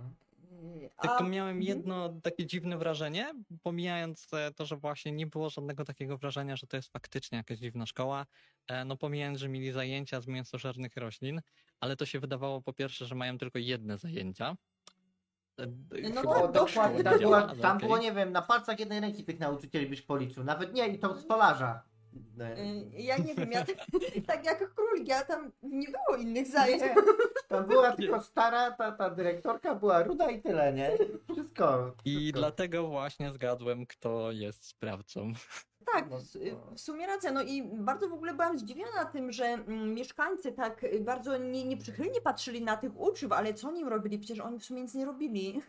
Tylko a- miałem mhm. jedno takie dziwne wrażenie, pomijając e, to, że właśnie nie było żadnego takiego wrażenia, że to jest faktycznie jakaś dziwna szkoła. E, No pomijając, że mieli zajęcia z mięsożernych roślin, ale to się wydawało po pierwsze, że mają tylko jedne zajęcia. E, No chyba tak, tak dokładnie, tam, była, tam okej. było, nie wiem, na palcach jednej ręki tych nauczycieli byś policzył. Nawet nie, i to stolarza. Y, Ja nie wiem, ja tak, <laughs> tak jak król, ja tam nie było innych zajęć. Nie, tam była tylko stara, ta, ta dyrektorka była ruda i tyle, nie? Wszystko. I wszystko. dlatego właśnie zgadłem, kto jest sprawcą. Tak, No, w, sumie racja. No i bardzo w ogóle byłam zdziwiona tym, że mm, mieszkańcy tak bardzo nie, nieprzychylnie patrzyli na tych uczniów, ale co oni robili? Przecież oni w sumie nic nie robili.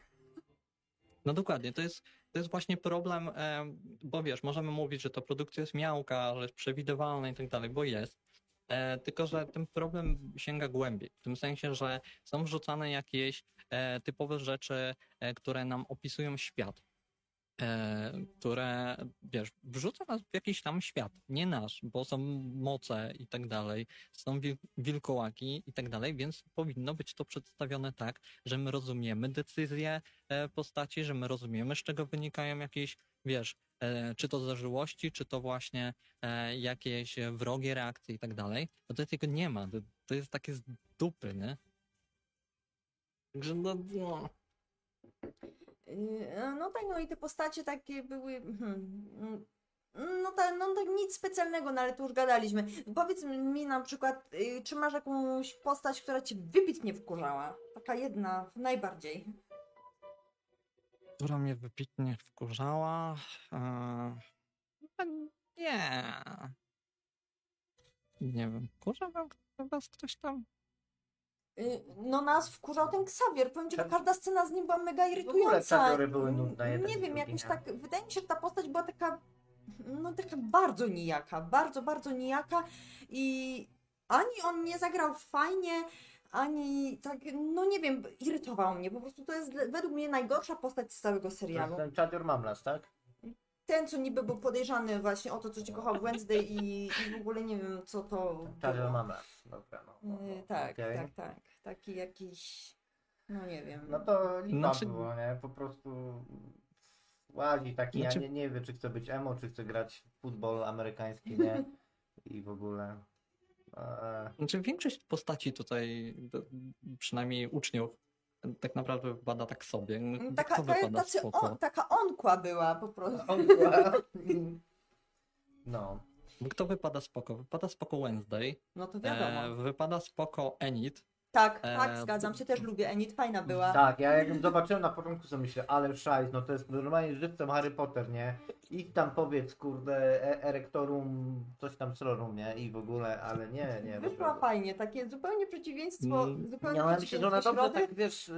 No dokładnie, to jest, to jest właśnie problem, em, bo wiesz, możemy mówić, że to produkcja jest miałka, że jest przewidywalna i tak dalej, bo jest. E, tylko, że ten problem sięga głębiej. W tym sensie, że są wrzucane jakieś e, typowe rzeczy, e, które nam opisują świat. E, które, wiesz, wrzuca nas w jakiś tam świat, nie nasz, bo są moce i tak dalej, są wil- wilkołaki i tak dalej, więc powinno być to przedstawione tak, że my rozumiemy decyzje e, postaci, że my rozumiemy, z czego wynikają jakieś, wiesz, e, czy to zażyłości, czy to właśnie jakieś wrogie reakcje i tak dalej. No to tego nie ma. To, to jest takie z dupy, nie? Także no, no. Y, No tak, no i te postacie takie były. hmm, mm, No tak, no tak nic specjalnego, no ale to już gadaliśmy. Powiedz mi na przykład, y, czy masz jakąś postać, która cię wybitnie wkurzała? Taka jedna, najbardziej. która mnie wybitnie wkurzała. E, chyba nie. Nie wiem, wkurza wam was ktoś tam? Y, No nas wkurzał ten Xavier. Powiem ci, że Tak. każda scena z nim była mega ogóle irytująca. Xaviery były nudne, jeden Nie wiem, jakoś tak, wydaje mi się, że ta postać była taka, no taka bardzo nijaka, bardzo, bardzo nijaka i ani on nie zagrał fajnie, ani tak, no nie wiem, irytował mnie. Po prostu to jest według mnie najgorsza postać z całego To jest serialu. ten Chadior Mamlas, tak? Ten, co niby był podejrzany właśnie o to, co cię kochał Wednesday i, i w ogóle nie wiem, co to było. Mamlas, dobra. No, no, no, Y, Tak, okej. tak, tak. Taki jakiś, no nie wiem. No to lipa Znaczy- było, nie? Po prostu łazi taki, Znaczy- ja nie, nie wie, czy chce być emo, czy chce grać w futbol amerykański, nie? <laughs> I w ogóle. E, Znaczy większość postaci tutaj, d- przynajmniej uczniów, tak naprawdę wypada tak sobie. Mm, Taka, taka, wypada tacy spoko. on, taka onkła była po prostu. on była- <laughs> No. Kto wypada spoko? Wypada spoko Wednesday, No to wiadomo. e, wypada spoko Enid, tak, e, tak, zgadzam się, też lubię. Enid fajna była. Tak, ja jak ją zobaczyłem na początku, sobie myślę, ale szajs, no to jest normalnie żywcem Harry Potter, nie? I tam powiedz, kurde, e erektorum, coś tam srorum, nie? I w ogóle, ale nie, nie. Wyszła fajnie, takie zupełnie przeciwieństwo. Mm, Zupełnie Ja myślę, że ona dobrze tak, wiesz...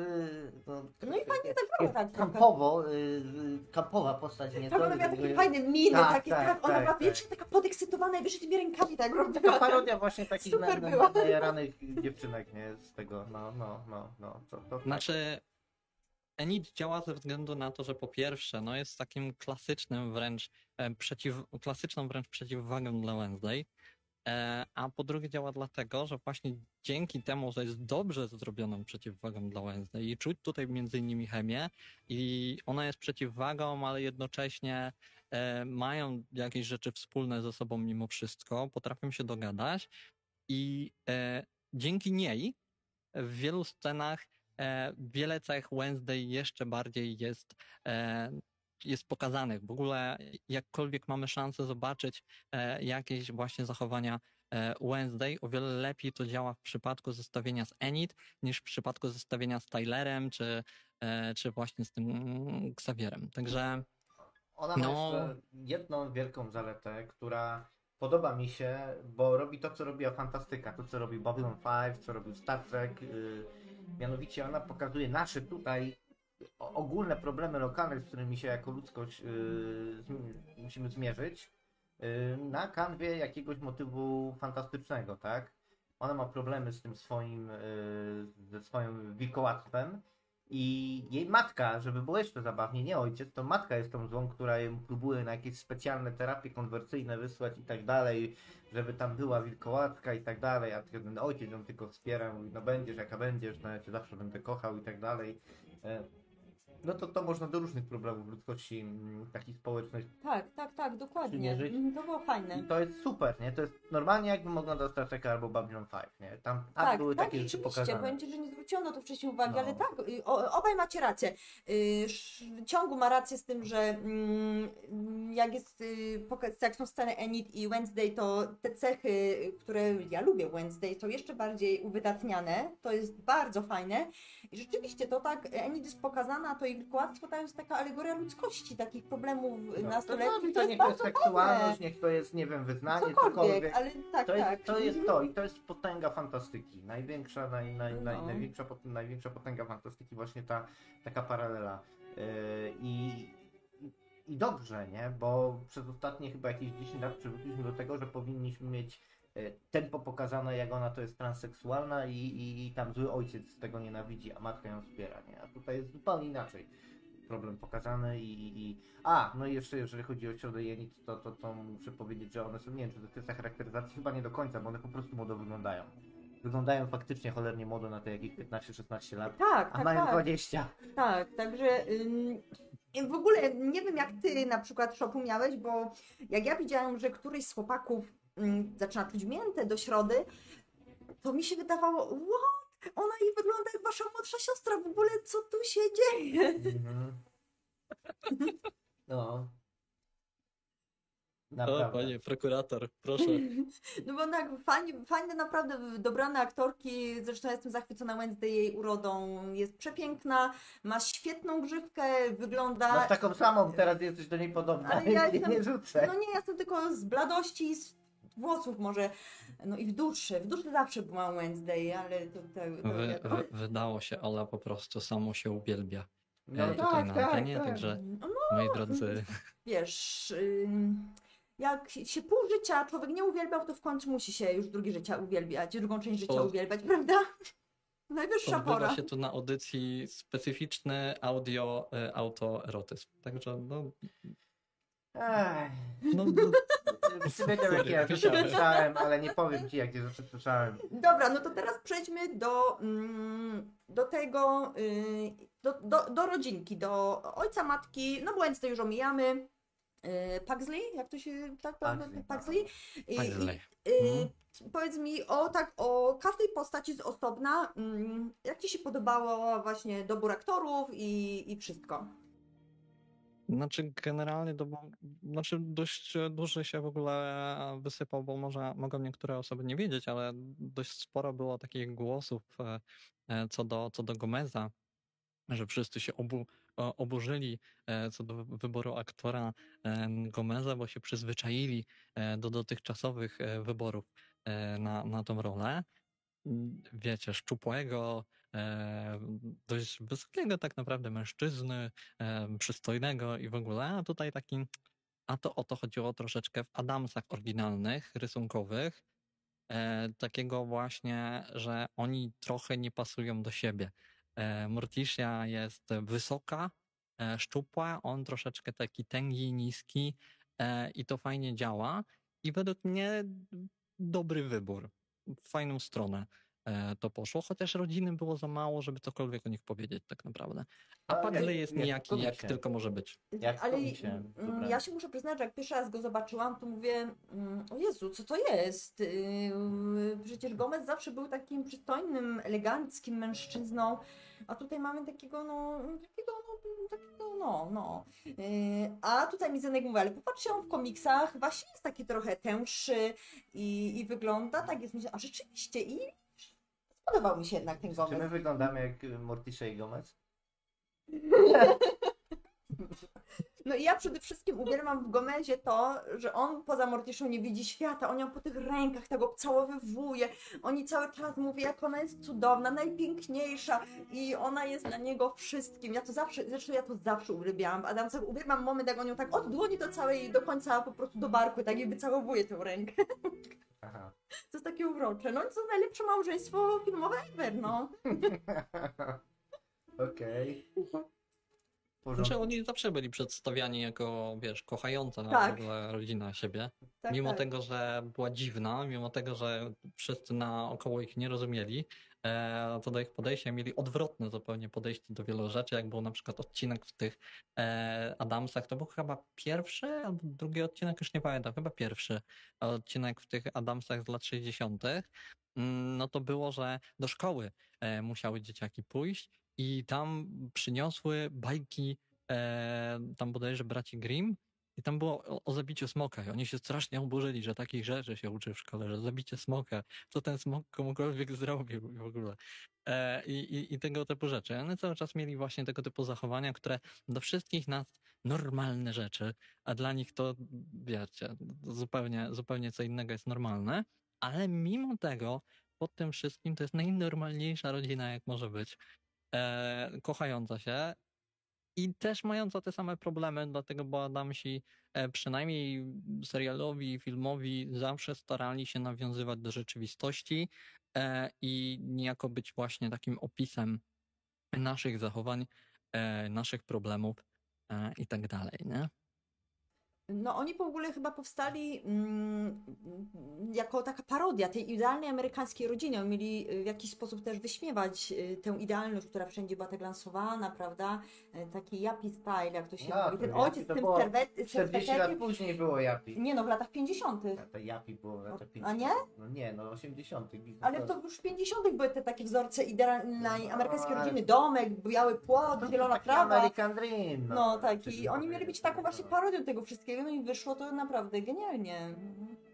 No, No i fajnie zagrała tak. Kampowo, yy, kampowa postać, nie? Trochę ona miała takie fajne miny, Tak, takie, tak, tak, ona tak, była tak. wiecznie taka podekscytowana i wiesz, tymi rękami tak robiła. Taka parodia właśnie takich na, dziewczynek, nie? Z tego, no, no, no, no. To, to, tak. Znaczy, Enid działa ze względu na to, że po pierwsze, no jest takim klasycznym wręcz, e, przeciw, klasyczną wręcz przeciwwagą dla Wednesday, e, a po drugie działa dlatego, że właśnie dzięki temu, że jest dobrze zrobioną przeciwwagą dla Wednesday i czuć tutaj między innymi chemię i ona jest przeciwwagą, ale jednocześnie e, mają jakieś rzeczy wspólne ze sobą mimo wszystko, potrafią się dogadać i dzięki niej w wielu scenach e, wiele cech Wednesday jeszcze bardziej jest, e, jest pokazanych. W ogóle jakkolwiek mamy szansę zobaczyć e, jakieś właśnie zachowania e, Wednesday, o wiele lepiej to działa w przypadku zestawienia z Enid niż w przypadku zestawienia z Tylerem czy, e, czy właśnie z tym mm, Xavierem. Także Ona ma No. jeszcze jedną wielką zaletę, która podoba mi się, bo robi to, co robiła Fantastyka, to, co robił Babylon 5, co robił Star Trek. Yy, Mianowicie ona pokazuje nasze tutaj ogólne problemy lokalne, z którymi się jako ludzkość zmi- musimy zmierzyć yy, na kanwie jakiegoś motywu fantastycznego, tak? Ona ma problemy z tym swoim, ze swoim wilkołactwem i jej matka, żeby było jeszcze zabawniej, nie ojciec, to matka jest tą złą, która ją próbuje na jakieś specjalne terapie konwersyjne wysłać i tak dalej, żeby tam była wilkołatka i tak dalej, a ten ojciec ją tylko wspiera, mówi, no będziesz jaka będziesz, no ja cię zawsze będę kochał i tak dalej. No to to można do różnych problemów ludzkości mm, takich społecznych Tak, tak, tak, dokładnie. Mhm, To było fajne. i to jest super, nie? To jest normalnie jakbym oglądał Star Trek albo Babylon 5, nie? Tam, Tak, były tak, takie rzeczy pokazane. Powiem Ci, że nie zwrócono tu wcześniej uwagi, No. ale tak, y, obaj macie rację. Y, ciągu ma rację z tym, że mm, jak jest y, jak są sceny Enid i Wednesday, to te cechy, które ja lubię Wednesday, są jeszcze bardziej uwydatniane. To jest bardzo fajne. I rzeczywiście to tak, Enid jest pokazana, to wilkołactwo to jest taka alegoria ludzkości, takich problemów No, to, nastoletnich. to, To, niech jest to jest seksualność, niech to jest, nie wiem, wyznanie, Cokolwiek, ale tak, To tak. jest, to jest to i to jest potęga fantastyki. Największa, naj, naj, naj, No. największa, pot- największa potęga fantastyki, właśnie ta taka paralela. Yy, I, I dobrze, nie? Bo przez ostatnie chyba jakieś 10 lat przywykliśmy do tego, że powinniśmy mieć tempo pokazane, jak ona to jest transseksualna i, i, i tam zły ojciec tego nienawidzi, a matka ją wspiera, nie? A tutaj jest zupełnie inaczej problem pokazany i, i. A, no i jeszcze jeżeli chodzi o środę Jenit, to, to, to muszę powiedzieć, że one są, nie wiem, czy to kwestia charakteryzacji, chyba nie do końca, bo one po prostu młodo wyglądają. Wyglądają faktycznie cholernie młodo na te jakieś 15-16 lat, Tak, a tak, mają tak. 20. Tak, także ym, w ogóle nie wiem jak ty na przykład szopu miałeś, bo jak ja widziałam, że któryś z chłopaków zaczyna czuć miętę do środy, to mi się wydawało, what? Ona jej wygląda jak wasza młodsza siostra, w ogóle co tu się dzieje? Mhm. No. O, Naprawdę. panie prokurator, proszę. <laughs> No bo tak, fajnie, fajne naprawdę dobrane aktorki, zresztą jestem zachwycona Wednesday jej urodą, jest przepiękna, ma świetną grzywkę, wygląda... Masz taką samą, teraz jesteś do niej podobna, Ale ja <laughs> jestem- nie rzucę. No nie, ja jestem tylko z bladości, z włosów może, no i w duszy. W duszy zawsze była Wednesday, ale to, to, to Wy, wydało się, Ola po prostu samo się uwielbia. No Ej, tutaj na antenie, tak. także No moi drodzy, wiesz, jak się pół życia człowiek nie uwielbiał, to w końcu musi się już drugie życie uwielbiać, drugą część życia O. uwielbiać, prawda? <laughs> Najwyższa odbywa pora. się tu na audycji specyficzny audio e, autoerotyzm. Także no, Ech. no, no Ty wiedział, jakie ja rzeczy słyszałem, ale nie powiem ci, jakie rzeczy słyszałem. Dobra, no to teraz przejdźmy do, mm, do tego, y, do, do, do rodzinki, do ojca, matki, no Wednesday już omijamy. Y, Pugsley, jak to się tak Pugsley, Pugsley? I- i- Paisley. y, Mhm. Powiedz mi o tak, o każdej postaci z osobna, mm, jak Ci się podobało właśnie dobór aktorów i, i wszystko? Znaczy generalnie znaczy dość duży się w ogóle wysypał, bo może mogą niektóre osoby nie wiedzieć, ale dość sporo było takich głosów e, e, co do, co do Gomeza, że wszyscy się obu, oburzyli e, co do wy- wyboru aktora Gomeza, bo się przyzwyczaili do dotychczasowych wyborów na, na tą rolę. Wiecie, szczupłego, dość wysokiego tak naprawdę mężczyzny, e, przystojnego i w ogóle, a tutaj taki, a to o to chodziło troszeczkę w Adamsach oryginalnych, rysunkowych, e, takiego właśnie, że oni trochę nie pasują do siebie. E, Morticia jest wysoka, e, szczupła, on troszeczkę taki tęgi, niski e, i to fajnie działa. I według mnie dobry wybór, w fajną stronę. e, to poszło, chociaż rodziny było za mało, żeby cokolwiek o nich powiedzieć tak naprawdę. A nie- jest nie, nijaki, jak się. tylko może być. Jak Ale komiksie, mm, dobra. ja się muszę przyznać, że jak pierwszy raz go zobaczyłam, to mówię, mm, o Jezu, co to jest? Yy, Przecież Gomez zawsze był takim przystojnym, eleganckim mężczyzną, a tutaj mamy takiego, no, takiego, no, takiego, no, no. Yy, A tutaj mi Zenek mówi, ale popatrzcie, on w komiksach właśnie jest taki trochę tęższy i, i wygląda tak, jest myślę, a rzeczywiście i spodobał mi się jednak ten Czy Gomez. my wyglądamy jak Morticia i Gomez? <laughs> No i ja przede wszystkim uwielbiam w Gomezie to, że on poza Mortiszą nie widzi świata, on ją po tych rękach tak obcałowywuje, oni cały czas mówi, jak ona jest cudowna, najpiękniejsza i ona jest dla niego wszystkim. Ja to zawsze, zresztą ja to zawsze uwielbiałam w Adamsach, uwielbiam moment, jak on ją tak od dłoni do całej, do końca po prostu do barku, tak i wycałowuje tę rękę. Aha. To jest takie urocze. No i to jest najlepsze małżeństwo filmowe ever, no. <laughs> Okej. Znaczy oni zawsze byli przedstawiani jako, wiesz, kochająca Tak. rodzina siebie. Tak, mimo tak. tego, że była dziwna, mimo tego, że wszyscy naokoło ich nie rozumieli, e, to do ich podejścia mieli odwrotne zupełnie podejście do wielu rzeczy, jak był na przykład odcinek w tych e, Adamsach, to był chyba pierwszy albo drugi odcinek, już nie pamiętam, chyba pierwszy odcinek w tych Adamsach z lat 60. Mm, No to było, że do szkoły e, musiały dzieciaki pójść i tam przyniosły bajki, e, tam bodajże braci Grimm, i tam było o, o zabiciu smoka i oni się strasznie oburzyli, że takich rzeczy się uczy w szkole, że zabicie smoka, co ten smok komukolwiek zrobił w ogóle. E, i, i, tego typu rzeczy. One cały czas mieli właśnie tego typu zachowania, które dla wszystkich nas normalne rzeczy, a dla nich to, wiecie, zupełnie, zupełnie co innego jest normalne, ale mimo tego pod tym wszystkim to jest najnormalniejsza rodzina, jak może być. E, kochająca się i też mająca te same problemy, dlatego bo Adamsi e, przynajmniej serialowi, filmowi zawsze starali się nawiązywać do rzeczywistości e, i niejako być właśnie takim opisem naszych zachowań, e, naszych problemów e, i tak dalej, nie? No oni w ogóle chyba powstali mm, jako taka parodia tej idealnej amerykańskiej rodziny. Oni mieli y, w jakiś sposób też wyśmiewać y, tę idealność, która wszędzie była tak lansowana, prawda? Y, Taki yappie style, jak to się No, mówi. Ten ojciec z tym było serwet- 40 lat później było Japi. Nie no, w latach 50. A to było w latach A 50. nie? No nie, no 80. Ale to już w 50. były te takie wzorce idealnej No, amerykańskiej rodziny. Domek, biały płot, zielona taki trawa. American Dream. No tak, Czyli i oni mieli być taką właśnie no. parodią tego wszystkiego, no i wyszło to naprawdę genialnie.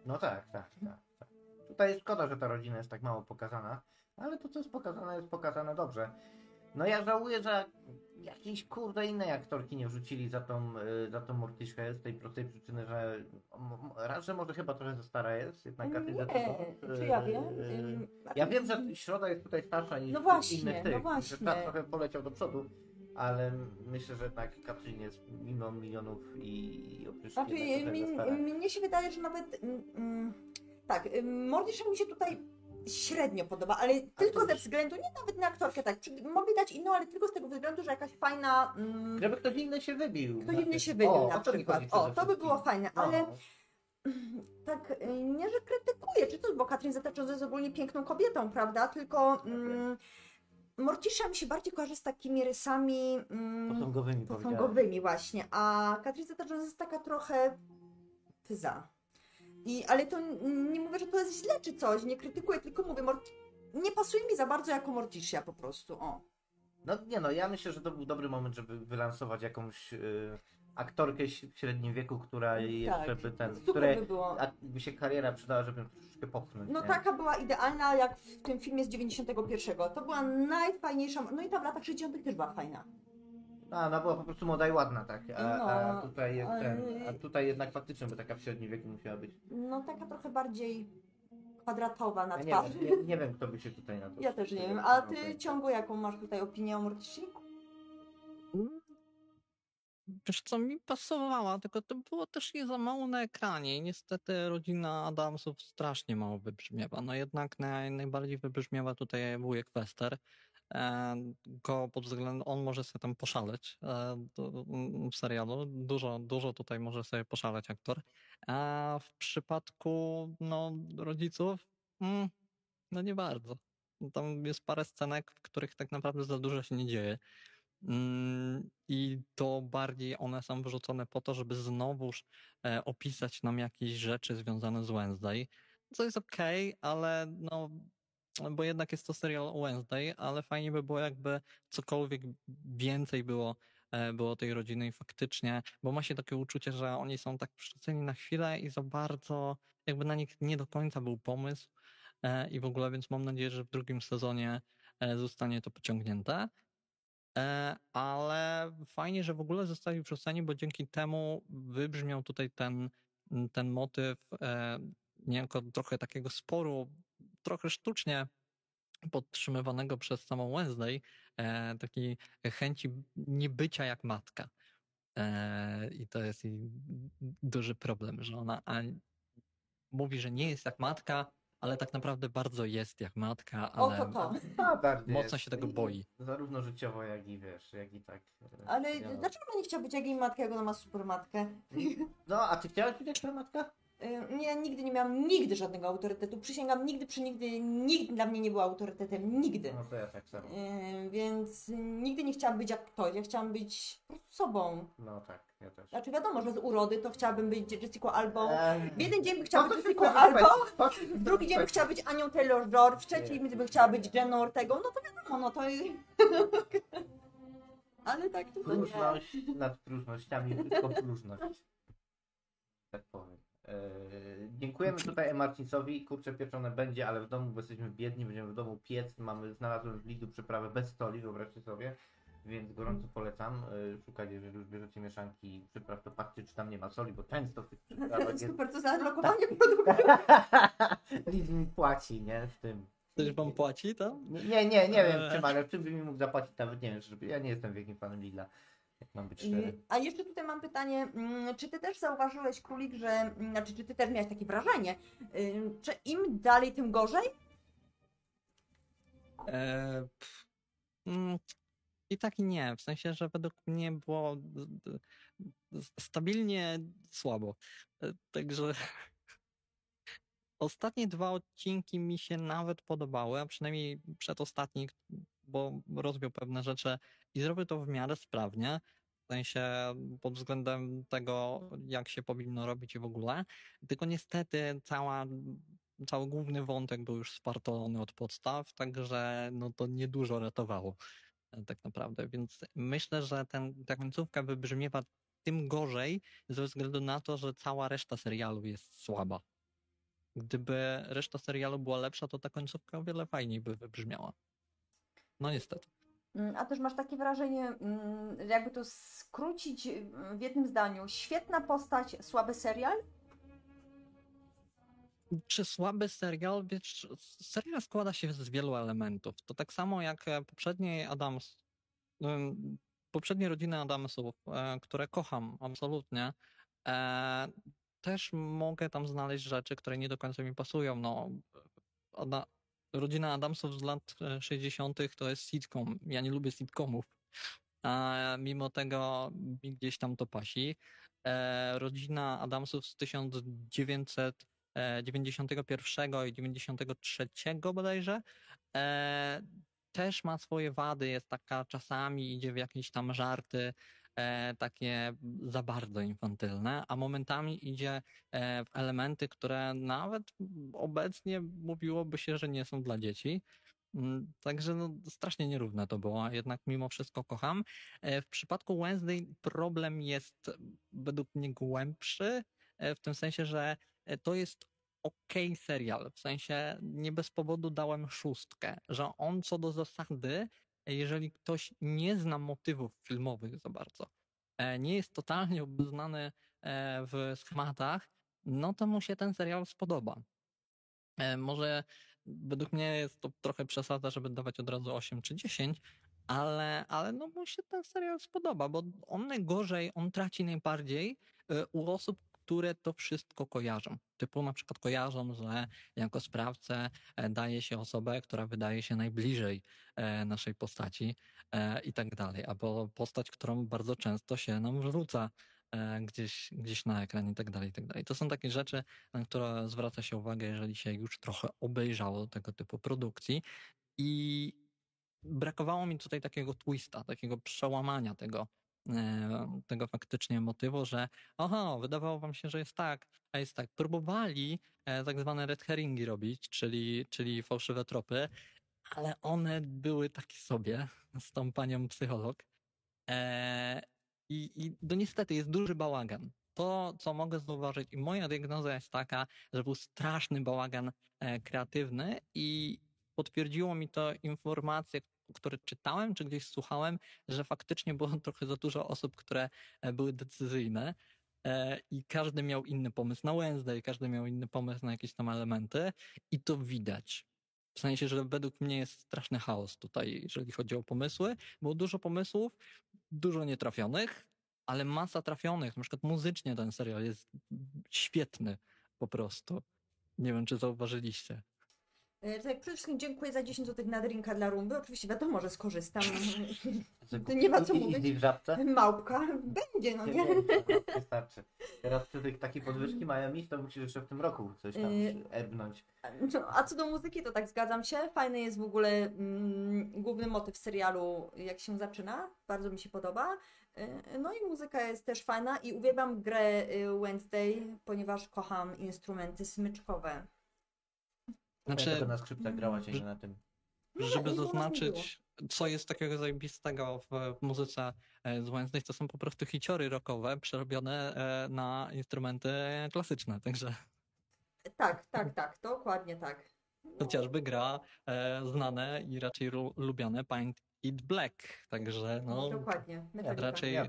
No tak, tak, tak, tak. Tutaj szkoda, że ta rodzina jest tak mało pokazana, ale to co jest pokazane, jest pokazane dobrze. No ja żałuję, że jakiejś kurde innej aktorki nie wrzucili za tą, y, za tą Mortiszkę z tej prostej przyczyny, że raz, że może chyba trochę za stara jest, jednak Zeta-Jones, czy y, ja wiem? y, Ja wiem, że Środa jest tutaj starsza niż No właśnie, innych no tych, właśnie. że czas trochę poleciał do przodu, ale myślę, że tak Katrin jest mimo milionów i, i Znaczy, mi, mnie się wydaje, że nawet. Mm, mm, tak, ym, Mordisza mi się tutaj średnio podoba, ale tylko ze względu, nie nawet na aktorkę, tak. Mogę dać inną, ale tylko z tego względu, że jakaś fajna. Mm, Żeby ktoś inny się wybił. ktoś na inny się wybił O, na przykład. O, to by było fajne, No. ale <clears throat> tak, y, nie, że krytykuję, czy to, bo Katrin Zeta-Jones jest ogólnie piękną kobietą, prawda? Tylko mm, Mortisza mi się bardziej kojarzy z takimi rysami. Mm, Posągowymi posągowymi właśnie, a Katrin Zeta-Jones jest taka trochę fyza. I, ale to nie mówię, że to jest źle czy coś, nie krytykuję, tylko mówię, Mort... nie pasuje mi za bardzo jako Morticia po prostu, o. No nie no, ja myślę, że to był dobry moment, żeby wylansować jakąś y, aktorkę w średnim wieku, która jeszcze by ten, Tak. super której by było. a, by się kariera przydała, żeby ją troszeczkę popchnąć. No nie? taka była idealna jak w tym filmie z 91. To była najfajniejsza, no i ta w latach 60. też była fajna. A, ona była po prostu młoda i ładna, tak. A, No, a tutaj jest ten, a tutaj jednak faktycznie by taka w średnim wieku musiała być. No taka trochę bardziej kwadratowa na Ja twarz. nie, wiem, nie, nie wiem, kto by się tutaj na to. Ja też nie wiem. no, A ty ciągu jaką masz tutaj opinię o Mortici? Wiesz co, mi pasowała, tylko to było też nie za mało na ekranie i niestety rodzina Adamsów strasznie mało wybrzmiewa. No jednak naj, najbardziej wybrzmiewa tutaj wujek Wester. E, go pod względem, on może sobie tam poszaleć e, do, w serialu. Dużo, dużo tutaj może sobie poszaleć aktor. A w przypadku no, rodziców, mm, no nie bardzo. Tam jest parę scenek, w których tak naprawdę za dużo się nie dzieje. Mm, I to bardziej one są wrzucone po to, żeby znowuż e, opisać nam jakieś rzeczy związane z Wednesday. Co jest okej, ale no, bo jednak jest to serial Wednesday, ale fajnie by było jakby cokolwiek więcej było, e, było tej rodziny i faktycznie, bo ma się takie uczucie, że oni są tak wrzuceni na chwilę i za bardzo jakby na nich nie do końca był pomysł e, i w ogóle, więc mam nadzieję, że w drugim sezonie zostanie to pociągnięte. E, ale fajnie, że w ogóle zostali wrzuceni, bo dzięki temu wybrzmiał tutaj ten, ten motyw e, niejako trochę takiego sporu, trochę sztucznie podtrzymywanego przez samą Wednesday, e, takiej chęci niebycia jak matka. I to jest jej duży problem, że ona mówi, że nie jest jak matka, ale tak naprawdę bardzo jest jak matka, O, ale to to. Standard mocno się tego I- boi. Zarówno życiowo, jak i wiesz, jak i tak. e, Ale wiadomo. dlaczego ona nie chciała być jak jej matka, jak ona ma super matkę? No, a ty chciałaś być jak twoja matka? Nie, nigdy nie miałam nigdy żadnego autorytetu. Przysięgam, nigdy przy nigdy, nikt dla mnie nie był autorytetem. Nigdy. No to ja tak samo. Więc nigdy nie chciałam być jak ktoś. Ja chciałam być sobą. No tak, ja też. Znaczy wiadomo, że z urody to chciałabym być Jessica Albo. W jeden dzień by chciała być Jessica Albo, w drugi dzień by chciała być Anią Taylor-Joy, w trzeci dzień by chciała być Jenną Ortegą. No to wiadomo, no to... <laughs> Ale tak to. Próżność nad próżnościami, tylko próżność. Tak powiem. Eee, dziękujemy tutaj Marcinsowi. Kurczę pieczone będzie, ale w domu, bo jesteśmy biedni, będziemy w domu piec. Mamy, znalazłem w Lidlu przyprawę bez soli, wyobraźcie sobie. Więc gorąco polecam eee, szukać, jeżeli już bierzecie mieszanki przypraw, to patrzcie, czy tam nie ma soli, bo często w tych przyprawach jest... Super, to zaadlokowanie produktu. <laughs> Lidl mi płaci, nie? W tym. Ktoś wam płaci tam? Nie, nie, nie, nie wiem Eee. czym, ale czym by mi mógł zapłacić, nawet nie wiem, żeby... ja nie jestem wielkim fanem Lidla. Mam być A jeszcze tutaj mam pytanie, mm, czy ty też zauważyłeś, Królik, że, mm, znaczy, czy ty też miałeś takie wrażenie, y, że im dalej, tym gorzej? E, pff, mm, I tak i nie. W sensie, że według mnie było stabilnie słabo. E, Także <laughs> ostatnie dwa odcinki mi się nawet podobały, a przynajmniej przedostatni, bo rozbił pewne rzeczy i zrobił to w miarę sprawnie. W sensie pod względem tego, jak się powinno robić i w ogóle. Tylko niestety cała, cały główny wątek był już spartolony od podstaw, także no to niedużo ratowało e, tak naprawdę. Więc myślę, że ten, ta końcówka wybrzmiewa tym gorzej ze względu na to, że cała reszta serialu jest słaba. Gdyby reszta serialu była lepsza, to ta końcówka o wiele fajniej by wybrzmiała. No niestety. Mm, A też masz takie wrażenie, mm, jakby to skrócić y, w jednym zdaniu, świetna postać, słaby serial? Czy słaby serial? Wiesz, serial składa się z wielu elementów. To tak samo jak e, poprzedniej Adams, ym, poprzednie rodziny Adamsów, e, które kocham absolutnie, e, też mogę tam znaleźć rzeczy, które nie do końca mi pasują. No, rodzina Adamsów z lat e, 60. to jest sitcom. Ja nie lubię sitcomów. A mimo tego mi gdzieś tam to pasi. E, rodzina Adamsów z 1900 e, 91 i 93 bodajże, e, też ma swoje wady, jest taka czasami idzie w jakieś tam żarty e, takie za bardzo infantylne, a momentami idzie e, w elementy, które nawet obecnie mówiłoby się, że nie są dla dzieci. Mm, Także no, strasznie nierówne to było, jednak mimo wszystko kocham. E, W przypadku Wednesday problem jest według mnie głębszy, e, w tym sensie, że e, to jest okej serial, w sensie nie bez powodu dałem szóstkę, że on co do zasady, jeżeli ktoś nie zna motywów filmowych za bardzo, e, nie jest totalnie obeznany e, w schematach, no to mu się ten serial spodoba. E, Może według mnie jest to trochę przesada, żeby dawać od razu 8 czy 10, ale, ale no mu się ten serial spodoba, bo on najgorzej, on traci najbardziej u osób, które to wszystko kojarzą. Typu na przykład kojarzą, że jako sprawcę e, daje się osobę, która wydaje się najbliżej e, naszej postaci e, i tak dalej, albo postać, którą bardzo często się nam wrzuca gdzieś, gdzieś na ekran i tak dalej, i tak dalej. To są takie rzeczy, na które zwraca się uwagę, jeżeli się już trochę obejrzało tego typu produkcji i brakowało mi tutaj takiego twista, takiego przełamania tego, tego faktycznie motywu, że aha, wydawało wam się, że jest tak, a jest tak. Próbowali e, tak zwane red herringi robić, czyli, czyli fałszywe tropy, ale one były takie sobie z tą panią psycholog. E, I, I no niestety jest duży bałagan. To, co mogę zauważyć, i moja diagnoza jest taka, że był straszny bałagan e, kreatywny i potwierdziło mi to informacje, które czytałem, czy gdzieś słuchałem, że faktycznie było <laughs> trochę za dużo osób, które e, były decyzyjne e, i każdy miał inny pomysł na Wednesday, każdy miał inny pomysł na jakieś tam elementy i to widać. W sensie, że według mnie jest straszny chaos tutaj, jeżeli chodzi o pomysły. Było dużo pomysłów, dużo nietrafionych, ale masa trafionych. Na przykład muzycznie ten serial jest świetny po prostu. Nie wiem, czy zauważyliście. E, Tak, przede wszystkim dziękuję za 10 zł na drinka dla Rumby. Oczywiście wiadomo, że skorzystam. To nie ma co mówić. I w żabce? Małpka będzie, no nie? Wystarczy. Teraz przy tych takie podwyżki mają iść, to musisz jeszcze w tym roku coś tam erbnąć. No, a co do muzyki, to tak zgadzam się. Fajny jest w ogóle mm, główny motyw serialu, jak się zaczyna. Bardzo mi się podoba. Y, No i muzyka jest też fajna i uwielbiam grę y, Wednesday, ponieważ kocham instrumenty smyczkowe. Znaczy, Znaczy, na skrzypcach grała się nie na tym. No, żeby nie zaznaczyć, co jest takiego zajebistego w muzyce e, z Wednesday, to są po prostu hiciory rockowe przerobione e, na instrumenty klasyczne, także Tak, tak, tak, dokładnie tak. chociażby gra e, znane i raczej lu- lubiane Paint It Black, także no Dokładnie. Raczej, Ja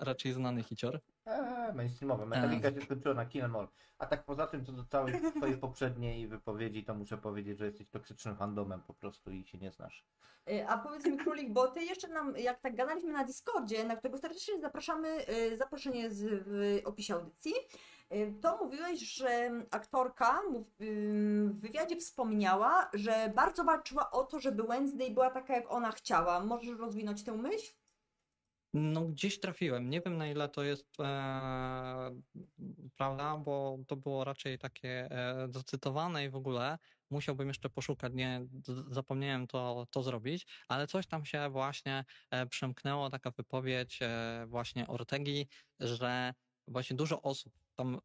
raczej znany hicior. Eee, mainstreamowe. Tak. Metallica się skończyła na Kill 'Em All. A tak poza tym, co do całej twojej poprzedniej wypowiedzi, to muszę powiedzieć, że jesteś toksycznym fandomem po prostu i się nie znasz. Y, A powiedz mi Królik, bo ty jeszcze nam, jak tak gadaliśmy na Discordzie, na którego serdecznie zapraszamy, y, zaproszenie jest w opisie audycji, to mówiłeś, że aktorka w wywiadzie wspomniała, że bardzo walczyła o to, żeby Wednesday była taka, jak ona chciała. Możesz rozwinąć tę myśl? No gdzieś trafiłem. Nie wiem na ile to jest e, prawda, bo to było raczej takie e, zacytowane i w ogóle musiałbym jeszcze poszukać, nie zapomniałem to, to zrobić, ale coś tam się właśnie e, przemknęło, taka wypowiedź e, właśnie Ortegi, że właśnie dużo osób tam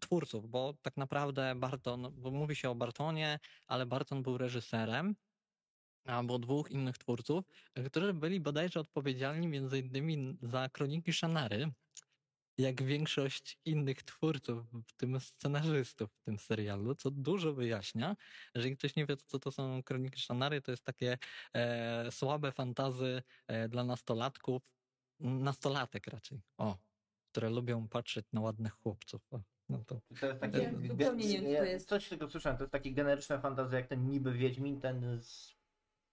twórców, bo tak naprawdę Barton, bo mówi się o Bartonie, ale Barton był reżyserem, albo dwóch innych twórców, którzy byli bodajże odpowiedzialni między innymi za kroniki Shannary, jak większość innych twórców, w tym scenarzystów w tym serialu, co dużo wyjaśnia. Jeżeli ktoś nie wie, co to są kroniki Shannary, to jest takie e, słabe fantazy e, dla nastolatków, nastolatek raczej, o, które lubią patrzeć na ładnych chłopców. O, no to To jest takie, Nie, zupełnie nie wiem, co to ja jest. Coś tego słyszałem, to jest takie generyczne fantazje, jak ten niby Wiedźmin, ten z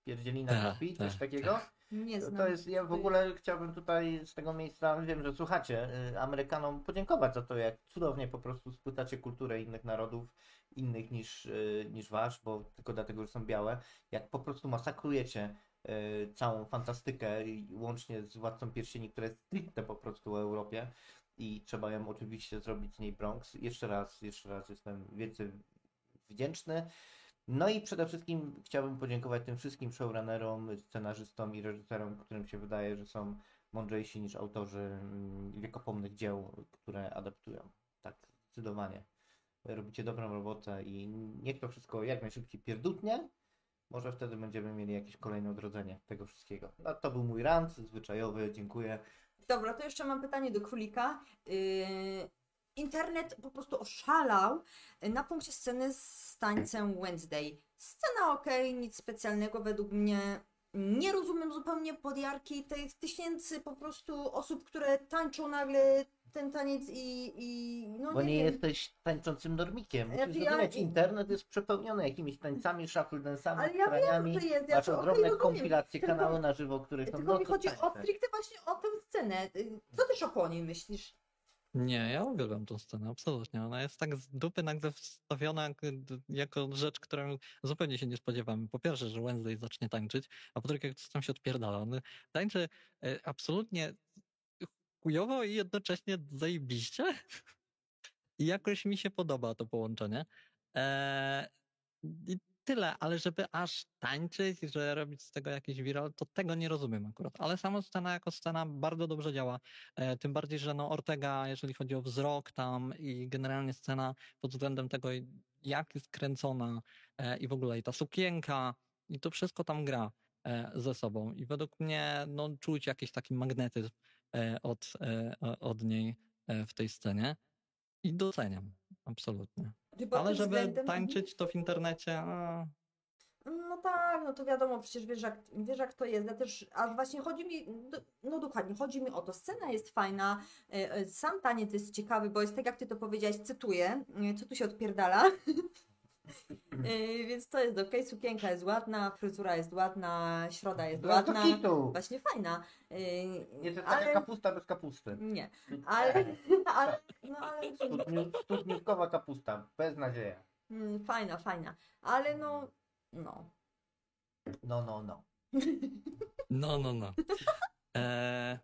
pierdzielina Tak, Kapi, coś tak, takiego. Nie To, znam. to jest, ja w ogóle chciałbym tutaj z tego miejsca, wiem, że słuchacie, y, Amerykanom podziękować za to, jak cudownie po prostu spłytacie kulturę innych narodów, innych niż, y, niż wasz, bo tylko dlatego, że są białe, jak po prostu masakrujecie y, całą fantastykę, i łącznie z Władcą Pierścieni, która jest stricte po prostu o Europie i trzeba ją oczywiście zrobić z niej Bronx. Jeszcze raz, jeszcze raz jestem wielce wdzięczny. No i przede wszystkim chciałbym podziękować tym wszystkim showrunnerom, scenarzystom i reżyserom, którym się wydaje, że są mądrzejsi niż autorzy mm, wiekopomnych dzieł, które adaptują. Tak, zdecydowanie. Robicie dobrą robotę i niech to wszystko jak najszybciej pierdutnie. Może wtedy będziemy mieli jakieś kolejne odrodzenie tego wszystkiego. No, to był mój rant zwyczajowy, dziękuję. Dobra, to jeszcze mam pytanie do królika. Yy, internet po prostu oszalał na punkcie sceny z tańcem Wednesday. Scena ok, nic specjalnego według mnie. Nie rozumiem zupełnie podjarki tych tysięcy po prostu osób, które tańczą nagle ten taniec i, i no Bo nie, nie wiem. jesteś tańczącym normikiem. Musisz ja- internet jest przepełniony jakimiś tańcami, shuffle dance'ami, Ale ja wiem, kraniami. że jest, ja Masz to ogromne rozumiem. kompilacje, Tylko- kanały na żywo, które są Tylko mi no to chodzi o tańce. stricte właśnie o tę scenę. Y, Co ty o niej myślisz? Nie, ja uwielbiam tą scenę, absolutnie. Ona jest tak z dupy nagle wstawiona jak- jako rzecz, którą zupełnie się nie spodziewamy. Po pierwsze, że Wednesday zacznie tańczyć, a po drugie, jak coś tam się odpierdala. On tańczy e, absolutnie chujowo i jednocześnie zajebiście. <laughs> I jakoś mi się podoba to połączenie. Eee, tyle, ale żeby aż tańczyć, że robić z tego jakiś viral, to tego nie rozumiem akurat. Ale sama scena jako scena bardzo dobrze działa. E, tym bardziej, że no Ortega, jeżeli chodzi o wzrok tam i generalnie scena pod względem tego, jak jest kręcona e, i w ogóle i ta sukienka i to wszystko tam gra e, ze sobą. I według mnie no, czuć jakiś taki magnetyzm e, od, e, od niej e, w tej scenie. I doceniam, absolutnie. Ale żeby względem- tańczyć to w internecie, a, No tak, no to wiadomo, przecież wiesz jak, wiesz jak to jest. Ja też, a właśnie chodzi mi, no dokładnie, chodzi mi o to. Scena jest fajna, e, e, sam taniec jest ciekawy, bo jest tak jak ty to powiedziałaś, cytuję, co tu się odpierdala. <laughs> E, <laughs> Więc to jest okej, sukienka jest ładna, fryzura jest ładna, środa jest Była ładna. kitu. Właśnie fajna. E, Nie, to jest taka Ale, kapusta bez kapusty. nie, ale, <laughs> ale, no ale, Studniówkowa kapusta, bez nadzieja. mm, fajna, fajna, ale no, no. No, no, no. No, no, no. E,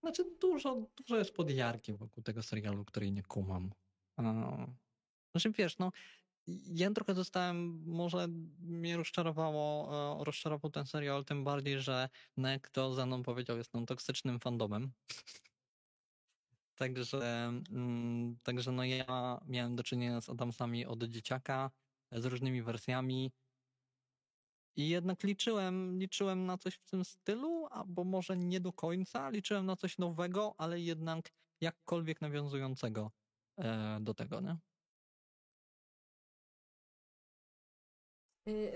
znaczy dużo, dużo jest podjarki wokół tego serialu, której nie kumam. E, znaczy wiesz, no ja trochę zostałem, może mnie rozczarowało, e, rozczarował ten serial, tym bardziej, że Nek to za mną powiedział, jestem toksycznym fandomem. <laughs> Także, mm, także no ja miałem do czynienia z Adamsami od dzieciaka, z różnymi wersjami. I jednak liczyłem, liczyłem na coś w tym stylu, albo może nie do końca, liczyłem na coś nowego, ale jednak jakkolwiek nawiązującego e, do tego, nie?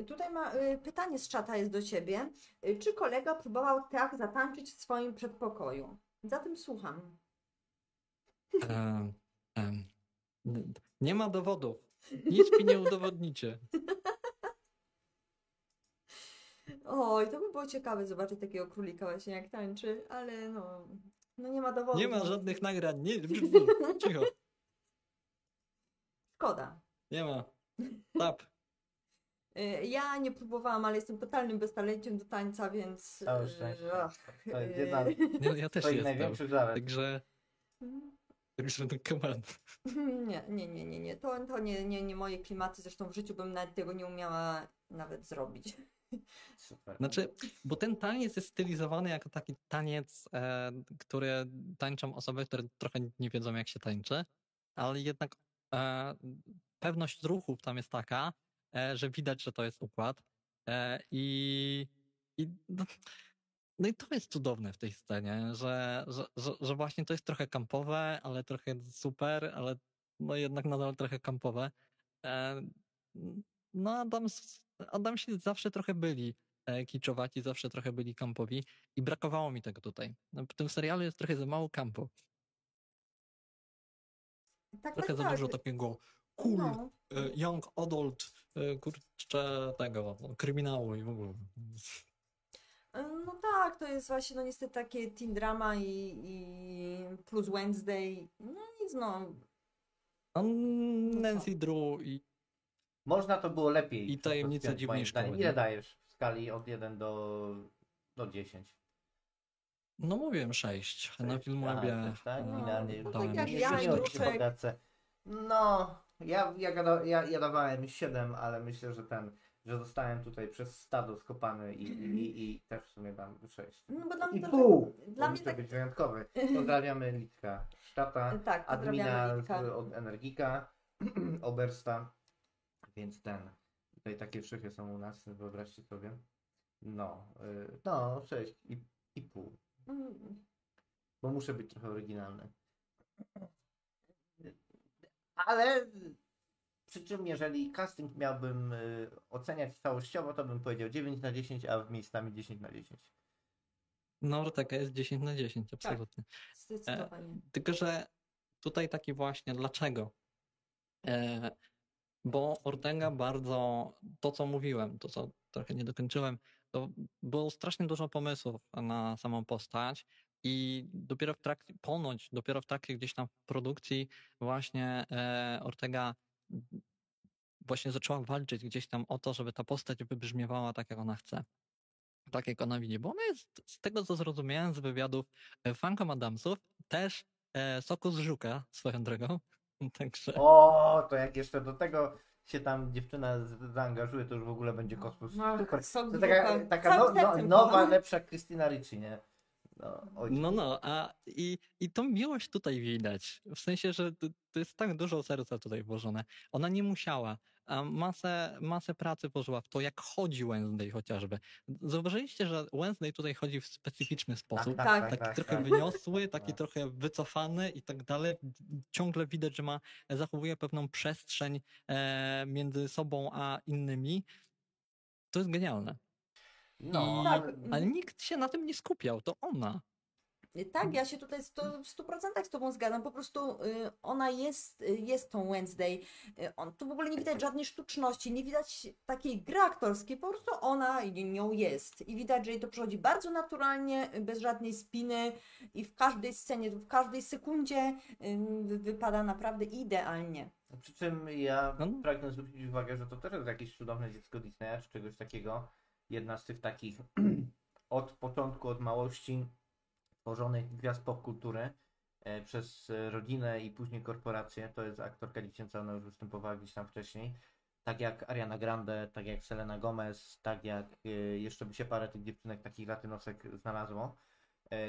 Tutaj ma y, pytanie z czata jest do ciebie. Y, Czy kolega próbował tak zatańczyć w swoim przedpokoju? Zatem słucham. E, n- nie ma dowodów. Nic mi nie udowodnicie. <laughs> Oj, to by było ciekawe zobaczyć takiego królika właśnie jak tańczy, ale no, no nie ma dowodu. Nie ma żadnych nagrań. Nie, <laughs> cicho. Szkoda. Nie ma. Tap. Y, Ja nie próbowałam, ale jestem totalnym beztalenciem do tańca, więc... Całe y, szczęście. To jest y, jedna Ja, <laughs> ja też jestem. największych. Także, także no come. <laughs> Nie, nie, nie, nie, nie. To, to nie, nie, nie moje klimaty, zresztą w życiu bym nawet tego nie umiała nawet zrobić. <laughs> Super. Znaczy, bo ten taniec jest stylizowany jako taki taniec, e, który tańczą osoby, które trochę nie wiedzą, jak się tańczy, ale jednak e, pewność ruchów tam jest taka, że widać, że to jest układ. E, I, i no, no i to jest cudowne w tej scenie, że, że, że, że właśnie to jest trochę kampowe, ale trochę super, ale no jednak nadal trochę kampowe. E, no Adams, Adamsi zawsze trochę byli e, kiczowaci, zawsze trochę byli kampowi i brakowało mi tego tutaj. No, w tym serialu jest trochę za mało kampu. Tak, Trochę tak, za tak. dużo takiego cool, No. e, young adult, e, kurczę, tego, kryminału i w ogóle. No tak, to jest właśnie no niestety takie teen drama i, i plus Wednesday. No nic no. No, Nancy Drew i Można to było lepiej. I tajemnice dziwnej szkoły, Ile nie? dajesz w skali od 1 do, do 10? no mówiłem sześć. Na Sześć. filmie sześć, tak? No, no tak jak ja, pogadce. No, ja, ja, ja, ja dawałem 7, ale myślę, że ten, że zostałem tutaj przez stado skopany i, i, i też w sumie dam 6. No bo dla mnie I to pół! Dla mnie tak. być wyjątkowy. <laughs> Pozdrawiamy Litka Sztata, Tak, admina pozdrawiamy z, Litka. od Energika, <clears throat> Obersta, więc ten, tutaj takie szychy są u nas, wyobraźcie sobie. No, y, no, 6 i, i pół, Mm, bo muszę być trochę oryginalny. Ale przy czym jeżeli casting miałbym y, oceniać całościowo, to bym powiedział 9 na 10, a w miejscami 10 na 10. No, Ortega jest 10 na 10, Tak. absolutnie. Zdecydowanie. Tylko, że tutaj taki właśnie, dlaczego? E, bo Ortega bardzo, to co mówiłem, to co trochę nie dokończyłem, to było strasznie dużo pomysłów na samą postać i dopiero w trakcie, ponoć dopiero w trakcie gdzieś tam produkcji właśnie e, Ortega właśnie zaczęła walczyć gdzieś tam o to, żeby ta postać wybrzmiewała tak, jak ona chce. Tak, jak ona widzi. Bo ona jest, z tego co zrozumiałem z wywiadów e, Franka Adamsów, też e, soku z żuka, swoją drogą. <laughs> Także. O, to jak jeszcze do tego się tam dziewczyna zaangażuje, to już w ogóle będzie kosmos. No, Super. To taka, taka no, no, nowa, kocham. lepsza Krystyna Ricci, nie? No. No, no, a i, i tą miłość tutaj widać. W sensie, że to, to jest tak dużo serca tutaj włożone. Ona nie musiała, a masę, masę pracy włożyła w to, jak chodzi Wednesday chociażby. Zauważyliście, że Wednesday tutaj chodzi w specyficzny sposób. tak, taki trochę wyniosły, <laughs> taki trochę wycofany i tak dalej. Ciągle widać, że ma, zachowuje pewną przestrzeń e, między sobą a innymi. to jest genialne. No, I, Tak. ale- ale nikt się na tym nie skupiał, to ona. Tak, ja się tutaj sto- w 100% z Tobą zgadzam. Po prostu y, ona jest, y, jest tą Wednesday. Y, on, tu w ogóle nie widać żadnej sztuczności, nie widać takiej gry aktorskiej, po prostu ona nią jest. I widać, że jej to przychodzi bardzo naturalnie, y, bez żadnej spiny i w każdej scenie, w każdej sekundzie y, wy- wypada naprawdę idealnie. Przy czym ja No. pragnę zwrócić uwagę, że to też jest jakieś cudowne dziecko Disneya, czy czegoś takiego. Jedna z tych takich <clears throat> od początku, od małości tworzonych gwiazd popkultury e, przez e, rodzinę i później korporację. To jest aktorka dziecięca, ona już występowała gdzieś tam wcześniej. Tak jak Ariana Grande, tak jak Selena Gomez, tak jak e, jeszcze by się parę tych dziewczynek takich latynosek znalazło.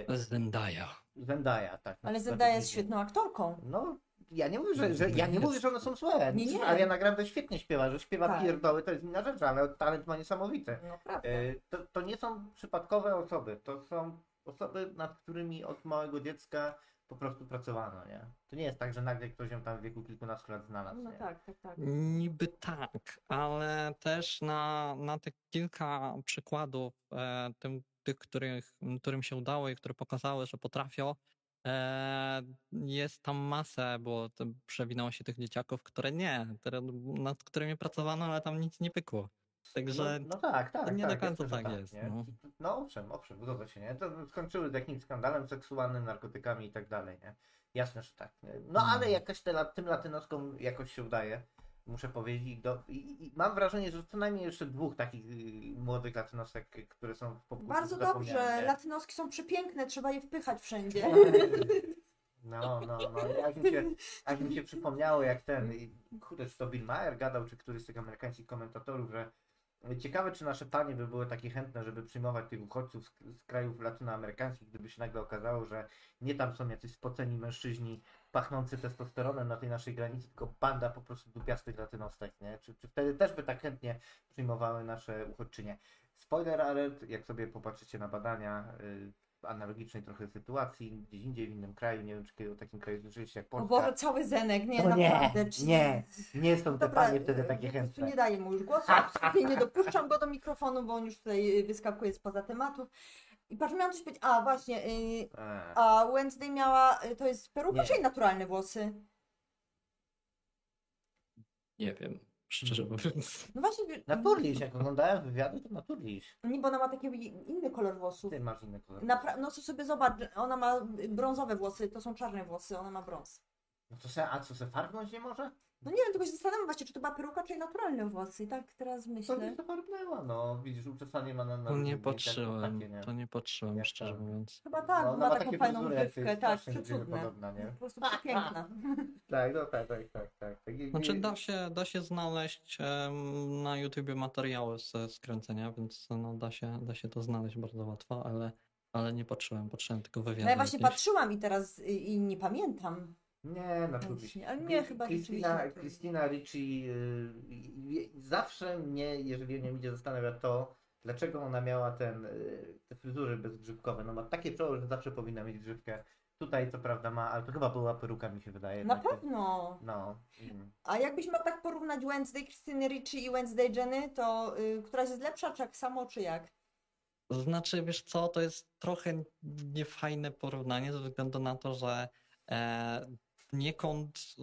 Zendaya. Zendaya, tak. Ale Zendaya jest świetną aktorką. No, ja nie mówię, że, że ja nie mówię, że one są złe. Nie, nie. Ariana Grande świetnie śpiewa, że śpiewa Tak. pierdoły, to jest inna rzecz, ale talent ma niesamowity. No prawda. E, To, to nie są przypadkowe osoby, to są osoby, nad którymi od małego dziecka po prostu pracowano, nie? To nie jest tak, że nagle ktoś ją tam w wieku kilkunastu lat znalazł, No nie? tak, tak, tak. Niby tak, ale też na, na te kilka przykładów, e, tym, tych, których, którym się udało i które pokazały, że potrafią, jest tam masę, bo to przewinęło się tych dzieciaków, które nie, które, nad którymi pracowano, ale tam nic nie pykło. Także No, no tak, tak. to nie tak, do końca że tak jest, nie? no. no owszem, owszem, zgodzę się, nie? To skończyły z jakimś skandalem seksualnym, narkotykami i tak dalej, nie? Jasne, że tak. nie? No ale No. jakaś te, tym latynoskom jakoś się udaje, muszę powiedzieć. I Do, i, i mam wrażenie, że co najmniej jeszcze dwóch takich y, młodych latynosek, które są w popkulturze Bardzo dobrze. Latynoski są przepiękne, trzeba je wpychać wszędzie. <laughs> No, no, no, aż mi się, aż mi się przypomniało, jak ten, kurde, czy to Bill Maher gadał, czy któryś z tych amerykańskich komentatorów, że ciekawe, czy nasze panie by były takie chętne, żeby przyjmować tych uchodźców z, z krajów latynoamerykańskich, gdyby się nagle okazało, że nie tam są jacyś spoceni mężczyźni pachnący testosteronem na tej naszej granicy, tylko banda po prostu dupiastych latynostek, nie? Czy, czy wtedy też by tak chętnie przyjmowały nasze uchodźczynie? Spoiler alert, jak sobie popatrzycie na badania y, w analogicznej trochę sytuacji, gdzieś indziej w innym kraju, nie wiem czy kiedy o takim kraju słyszeliście jak O Polska. Boże, cały Zenek, nie, No nie, naprawdę. Czy- nie, nie są te panie wtedy e, takie chętne. Nie daję mu już głosu, absolutnie nie dopuszczam go do mikrofonu, bo on już tutaj y, wyskakuje spoza tematów. I patrz, miałam coś powiedzieć, a właśnie, y, Eee, a Wednesday miała, y, to jest peruka Nie. czy jej naturalne włosy? nie wiem, szczerze mówiąc. No właśnie, y, Naturliś, jak oglądałem wywiady, to naturliś. nie, bo ona ma taki inny kolor włosów. Ty masz inny kolor. Napra- no to sobie zobacz, ona ma brązowe włosy, to są czarne włosy, ona ma brąz. No to se, a co se farbnąć nie może? No nie wiem, tylko się zastanawiam właśnie, czy to była peruka, czy naturalne włosy. I tak teraz To myślę. nie farbnęła, no. Widzisz, uczesanie ma na, na To nie patrzyłem, takie, nie? to nie patrzyłem, Jak szczerze to? mówiąc. Chyba tak, No, ma ma taką takie fajną fryzurę, jak grzywkę, jest tak, strasznie przecudne. podobna, nie? Po prostu piękna. <laughs> Tak, no tak, tak, tak, tak. tak. I- Znaczy i- da się, da się znaleźć em, na YouTubie materiały ze skręcenia, więc no, da, się, da się to znaleźć bardzo łatwo, ale, ale nie patrzyłem, patrzyłem tylko wywiady. No ja właśnie jakieś. patrzyłam i teraz y, i nie pamiętam. Nie, naturliś. Właśnie, ale nie, chyba Christina. Christina Ricci y, y, zawsze mnie, jeżeli nie idzie, zastanawia to, dlaczego ona miała ten, y, te fryzury bezgrzybkowe. No ma takie czoło, że zawsze powinna mieć grzybkę. Tutaj co prawda ma, ale to chyba była peruka mi się wydaje. Na pewno. No. mm. A jakbyś miał tak porównać Wednesday Krystyny Ricci i Wednesday Jenny, to y, któraś jest lepsza, czy tak samo, czy jak? Znaczy, wiesz co, to jest trochę niefajne porównanie ze względu na to, że e, poniekąd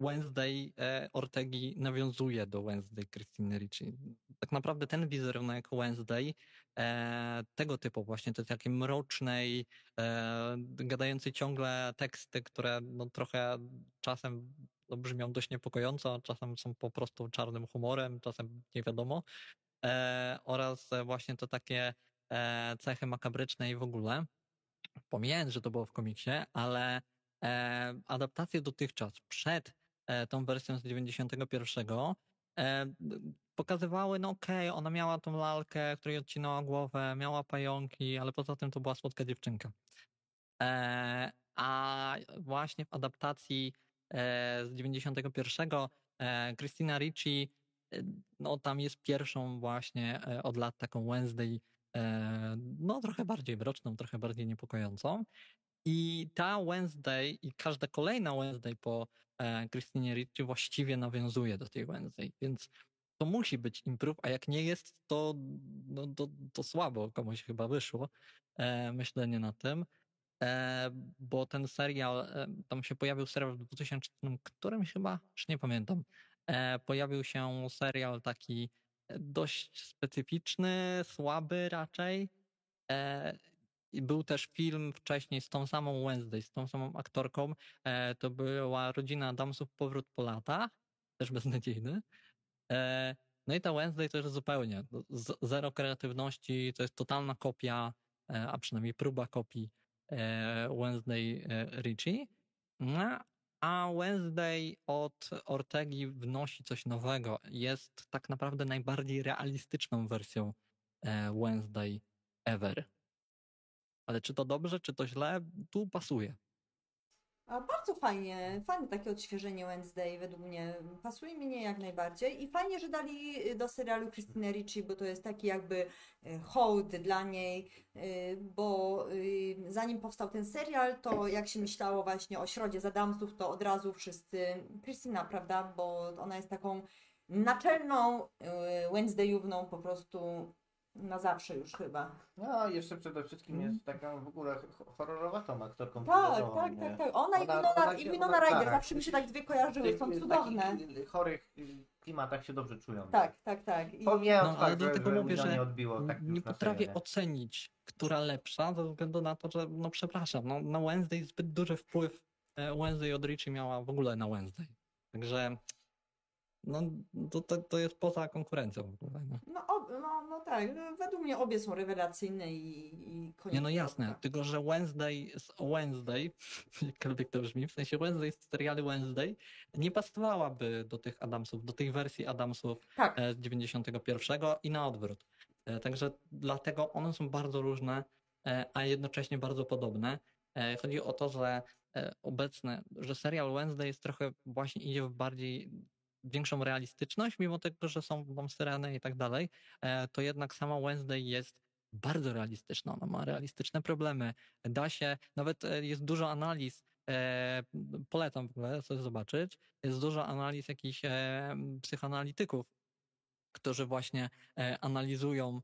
Wednesday e, Ortegi nawiązuje do Wednesday Christine Ricci. Tak naprawdę ten wizerunek Wednesday e, tego typu właśnie, to takiej mrocznej, e, gadającej ciągle teksty, które no, trochę czasem no, brzmią dość niepokojąco, czasem są po prostu czarnym humorem, czasem nie wiadomo. E, oraz e, właśnie to takie e, cechy makabryczne i w ogóle. Pomijając, że to było w komiksie, ale e, adaptacje dotychczas przed e, tą wersją z 91 e, pokazywały, no okej, ona miała tą lalkę, której odcinała głowę, miała pająki, ale poza tym to była słodka dziewczynka. E, a właśnie w adaptacji e, z 91 e, Christina Ricci e, no tam jest pierwszą właśnie e, od lat taką Wednesday, e, no trochę bardziej mroczną, trochę bardziej niepokojącą. I ta Wednesday i każda kolejna Wednesday po e, Christinie Ricci właściwie nawiązuje do tej Wednesday, więc to musi być improve, a jak nie jest, to, no, to, to słabo komuś chyba wyszło e, myślenie na tym. E, bo ten serial, e, tam się pojawił serial w 2000, którymś chyba, już nie pamiętam, e, pojawił się serial taki dość specyficzny, słaby raczej. Był też film wcześniej z tą samą Wednesday, z tą samą aktorką. E, to była rodzina Adamsów Powrót po latach, też beznadziejny. E, no i ta Wednesday to jest zupełnie z, zero kreatywności, to jest totalna kopia, e, a przynajmniej próba kopii Wednesday e, Richie. No, a Wednesday od Ortegi wnosi coś nowego. Jest tak naprawdę najbardziej realistyczną wersją Wednesday ever. Ale czy to dobrze, czy to źle, tu pasuje. A bardzo fajnie, fajne takie odświeżenie Wednesday według mnie. Pasuje mi nie jak najbardziej i fajnie, że dali do serialu Christine Ricci, bo to jest taki jakby e, hołd dla niej, e, bo zanim powstał ten serial, to jak się myślało właśnie o środzie z Adamsów, to od razu wszyscy, Christina, prawda, bo ona jest taką naczelną Wednesdayówną po prostu na zawsze już chyba. No, jeszcze przede wszystkim Mm. jest taką w ogóle ho- horrorowatą aktorką. Tak, tak, nie? tak, tak. Ona, i Ona- Winona, ona i Winona ona- Ryder, tak. zawsze mi się tak dwie kojarzyły, są cudowne. chorych klimatach się dobrze czują. Tak, tak, tak. I... Pomijając No, ale fakt, że, dlatego że mówię, że nie odbiło tak nie potrafię nie? ocenić, która lepsza, ze względu na to, że, no przepraszam, no, na Wednesday zbyt duży wpływ e, Wednesday od Richie miała w ogóle na Wednesday. Także no, to, to, to jest poza konkurencją. No. No, no, no tak, według mnie obie są rewelacyjne i, i koniec. Nie no jasne, kropka. tylko że Wednesday z Wednesday, <laughs> jakkolwiek to brzmi, w sensie Wednesday z serialu Wednesday nie pasowałaby do tych Adamsów, do tej wersji Adamsów Tak, e, z 91 i na odwrót. E, Także dlatego one są bardzo różne, e, a jednocześnie bardzo podobne. Chodzi o to, że obecne, że serial Wednesday jest trochę właśnie idzie w bardziej większą realistyczność, mimo tego, że są syreny i tak dalej, e, to jednak sama Wednesday jest bardzo realistyczna. Ona ma realistyczne problemy. Da się, nawet e, jest dużo analiz, e, polecam w ogóle sobie zobaczyć, jest dużo analiz jakichś psychoanalityków, którzy właśnie analizują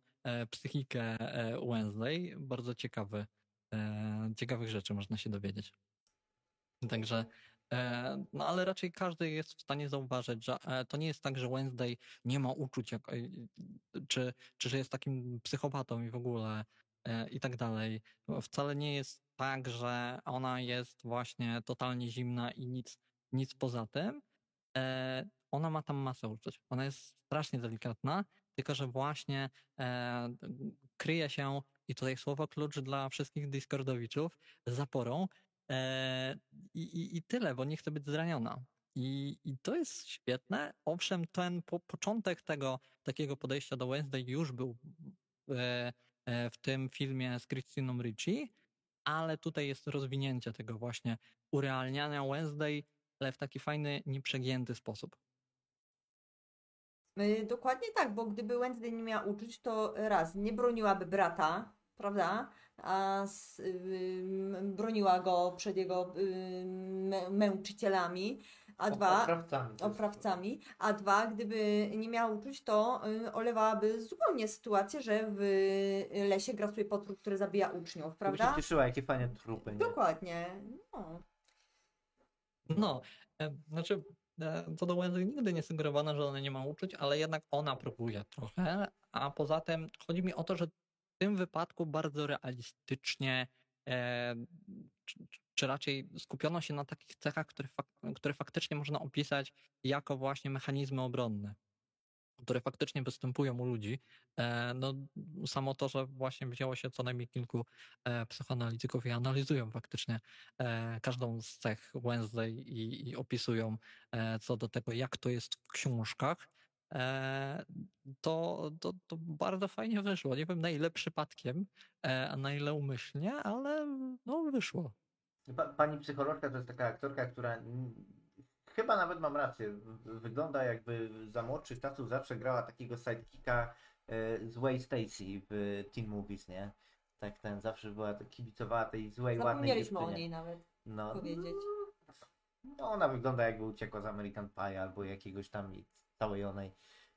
psychikę Wednesday. Bardzo ciekawy, ciekawych rzeczy można się dowiedzieć. Także, no ale raczej każdy jest w stanie zauważyć, że e, to nie jest tak, że Wednesday nie ma uczuć, jak, e, czy, czy że jest takim psychopatą i w ogóle e, i tak dalej. Wcale nie jest tak, że ona jest właśnie totalnie zimna i nic, nic poza tym. E, ona ma tam masę uczuć. Ona jest strasznie delikatna, tylko że właśnie e, kryje się, i tutaj słowo klucz dla wszystkich Discordowiczów, zaporą. E, i, i, I tyle, bo nie chce być zraniona. I, I to jest świetne. Owszem, ten po, początek tego takiego podejścia do Wednesday już był e, e, w tym filmie z Christiną Ricci, ale tutaj jest rozwinięcie tego właśnie urealniania Wednesday, ale w taki fajny, nieprzegięty sposób. y, dokładnie tak, bo gdyby Wednesday nie miała uczuć, to raz, nie broniłaby brata, prawda? A ym, broniła go przed jego męczycielami, a dwa, Oprawcami. oprawcami, a dwa, gdyby nie miała uczuć, to y, olewałaby zupełnie sytuację, że w lesie grasuje potwór, który zabija uczniów, Prawda? prawda? się cieszyła, jakie fajne trupy. Nie? Dokładnie. No. No, e, znaczy, e, co do Wednesday nigdy nie sugerowano, że ona nie ma uczuć, ale jednak ona próbuje trochę, a poza tym chodzi mi o to, że tym wypadku bardzo realistycznie, e, czy, raczej skupiono się na takich cechach, które, fak- które faktycznie można opisać jako właśnie mechanizmy obronne, które faktycznie występują u ludzi. E, no, samo to, że właśnie wzięło się co najmniej kilku e, psychoanalityków i analizują faktycznie każdą z cech Wednesday i, i opisują co do tego, jak to jest w książkach, to, to, to bardzo fajnie wyszło. Nie wiem na ile przypadkiem, e, a na ile umyślnie, ale no wyszło. Pa, pani psycholożka to jest taka aktorka, która chyba nawet mam rację. Wygląda jakby za młodszych czasów zawsze grała takiego sidekicka e, złej Stacy w teen movies, nie? Tak ten zawsze była kibicowała tej złej, ładnej Zapomnieliśmy o dziewczynie. niej nawet No, powiedzieć. no ona wygląda jakby uciekła z American Pie albo jakiegoś tam całej onej.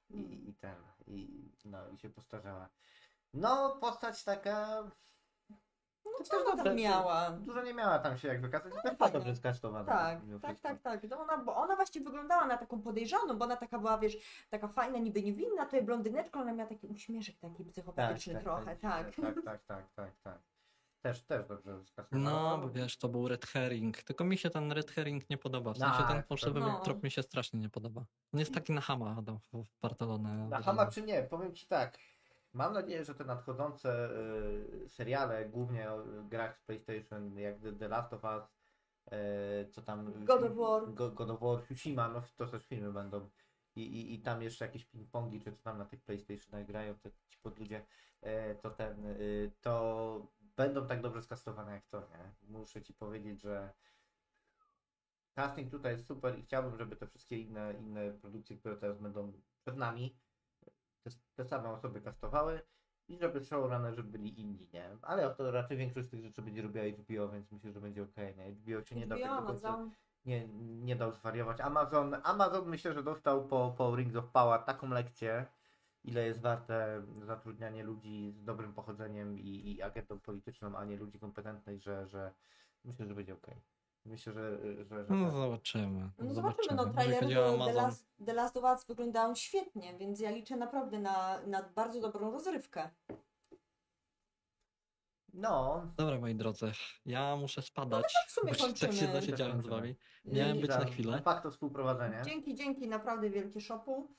i, i ten, i, no, i się postarzała. No, postać taka... No też ona dobrze, miała? Dużo nie miała tam się jak wykazać, No, ale fajnie. dobrze. Tak, mimo tak, wszystko. tak, tak. To ona, bo ona właśnie wyglądała na taką podejrzaną, bo ona taka była, wiesz, taka fajna, niby niewinna, to jest blondyneczka, ona miała taki uśmieszek taki psychopatyczny trochę, tak. Tak, tak, tak, <laughs> tak, tak. Też, też dobrze skastowana. No, bo wiesz, to był red herring. Tylko mi się ten red herring nie podoba. W sensie Tak, ten fałszywy no. trop mi się strasznie nie podoba. On jest taki na hama Adam, w Barcelonę. Na Hama czy nie? Powiem Ci tak. Mam nadzieję, że te nadchodzące y, seriale, głównie o grach z PlayStation, jak The, The Last of Us, y, co tam... God of War. Go, God of War, Tsushima, no to też filmy będą. I, i, I tam jeszcze jakieś ping-pongi, czy co tam na tych PlayStationach grają, te ci podludzie, y, to ten, y, to będą tak dobrze skastowane jak to, nie? Muszę Ci powiedzieć, że casting tutaj jest super i chciałbym, żeby te wszystkie inne, inne produkcje, które teraz będą przed nami, te, te same osoby kastowały i żeby showrunnerzy byli inni, nie? Ale to raczej większość z tych rzeczy będzie robiła HBO, więc myślę, że będzie ok, nie? HBO się nie da HBO, tego końca- Amazon. nie, nie dał zwariować. Amazon, Amazon myślę, że dostał po, po Rings of Power taką lekcję, ile jest warte zatrudnianie ludzi z dobrym pochodzeniem i, i agentą polityczną, a nie ludzi kompetentnych, że, że myślę, że będzie ok. Myślę, że, że, że No tak. zobaczymy. No zobaczymy, no do The Last, The Last of Us wyglądają świetnie, więc ja liczę naprawdę na, na bardzo dobrą rozrywkę. No, Dobra, moi drodzy, ja muszę spadać. w sumie bo tak się zasiedziałem z wami. Miałem być za- na chwilę. Fakt to współprowadzenie. Dzięki, dzięki, naprawdę wielkie szopu.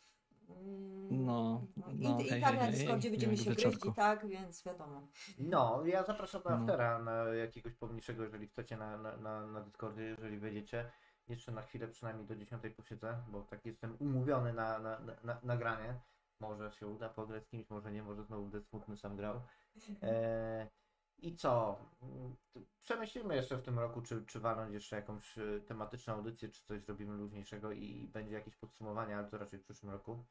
Mm, No, I, no, I hej, tak na hej, hej, Discordzie będziemy się gryźć i tak, więc wiadomo. No, ja zapraszam na No. aftera, na jakiegoś pomniejszego, jeżeli chcecie na, na, na, na Discordzie, jeżeli wejdziecie. Jeszcze na chwilę przynajmniej do 10 posiedzę, bo tak jestem umówiony na, na, na, na nagranie. Może się uda pograć z kimś, może nie, może znowu będę smutny sam grał. E, I co? Mm, Przemyślimy jeszcze w tym roku, czy, czy walnąć jeszcze jakąś e, tematyczną audycję, czy coś zrobimy luźniejszego i będzie jakieś podsumowanie, ale to raczej w przyszłym roku.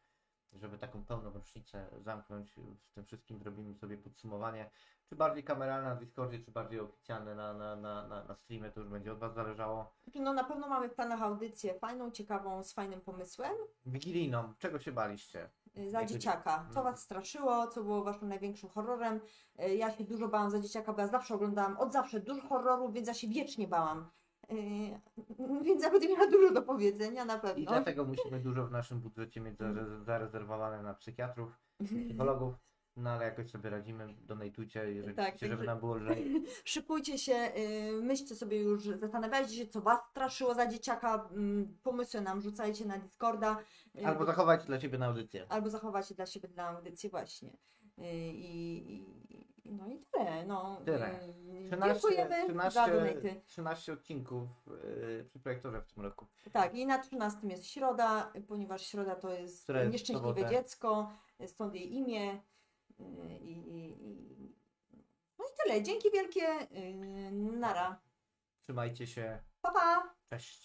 Żeby taką pełną rocznicę zamknąć, w tym wszystkim zrobimy sobie podsumowanie. Czy bardziej kameralne na Discordzie, czy bardziej oficjalne na, na, na, na, na streamie, to już będzie od Was zależało. Znaczy, No na pewno mamy w planach audycję fajną, ciekawą, z fajnym pomysłem. Wigilijną, czego się baliście? Y, Za Jakby- dzieciaka. Co Mhm. Was straszyło? Co było Waszym największym horrorem? Y, Ja się dużo bałam za dzieciaka, bo ja zawsze oglądałam od zawsze dużo horrorów, więc ja się wiecznie bałam. Y, <laughs> Więc ja będę miała dużo do powiedzenia na I pewno. dlatego musimy dużo w naszym budżecie mieć zare- zarezerwowane na psychiatrów, psychologów, no ale jakoś sobie radzimy, donatujcie, jeżeli Tak, chcecie, żeby nam było lżej. <laughs> Szykujcie się, y, myślcie sobie już, zastanawiajcie się, co Was straszyło za dzieciaka. mm, Pomysły nam rzucajcie na Discorda. y, Albo bo- zachowajcie dla siebie na audycję. albo zachowacie dla siebie dla audycji właśnie. Y, I, i, no i tyle. No, Tyle. Y, 13, Dziękujemy za 13, donaty. 13 odcinków yy, przy projektorze w tym roku. Tak, i na 13 jest środa, ponieważ środa to jest w nieszczęśliwe sobotę. dziecko, stąd jej imię. I, i, i... No i tyle. Dzięki wielkie. y, Nara. Trzymajcie się. Pa, pa! Cześć.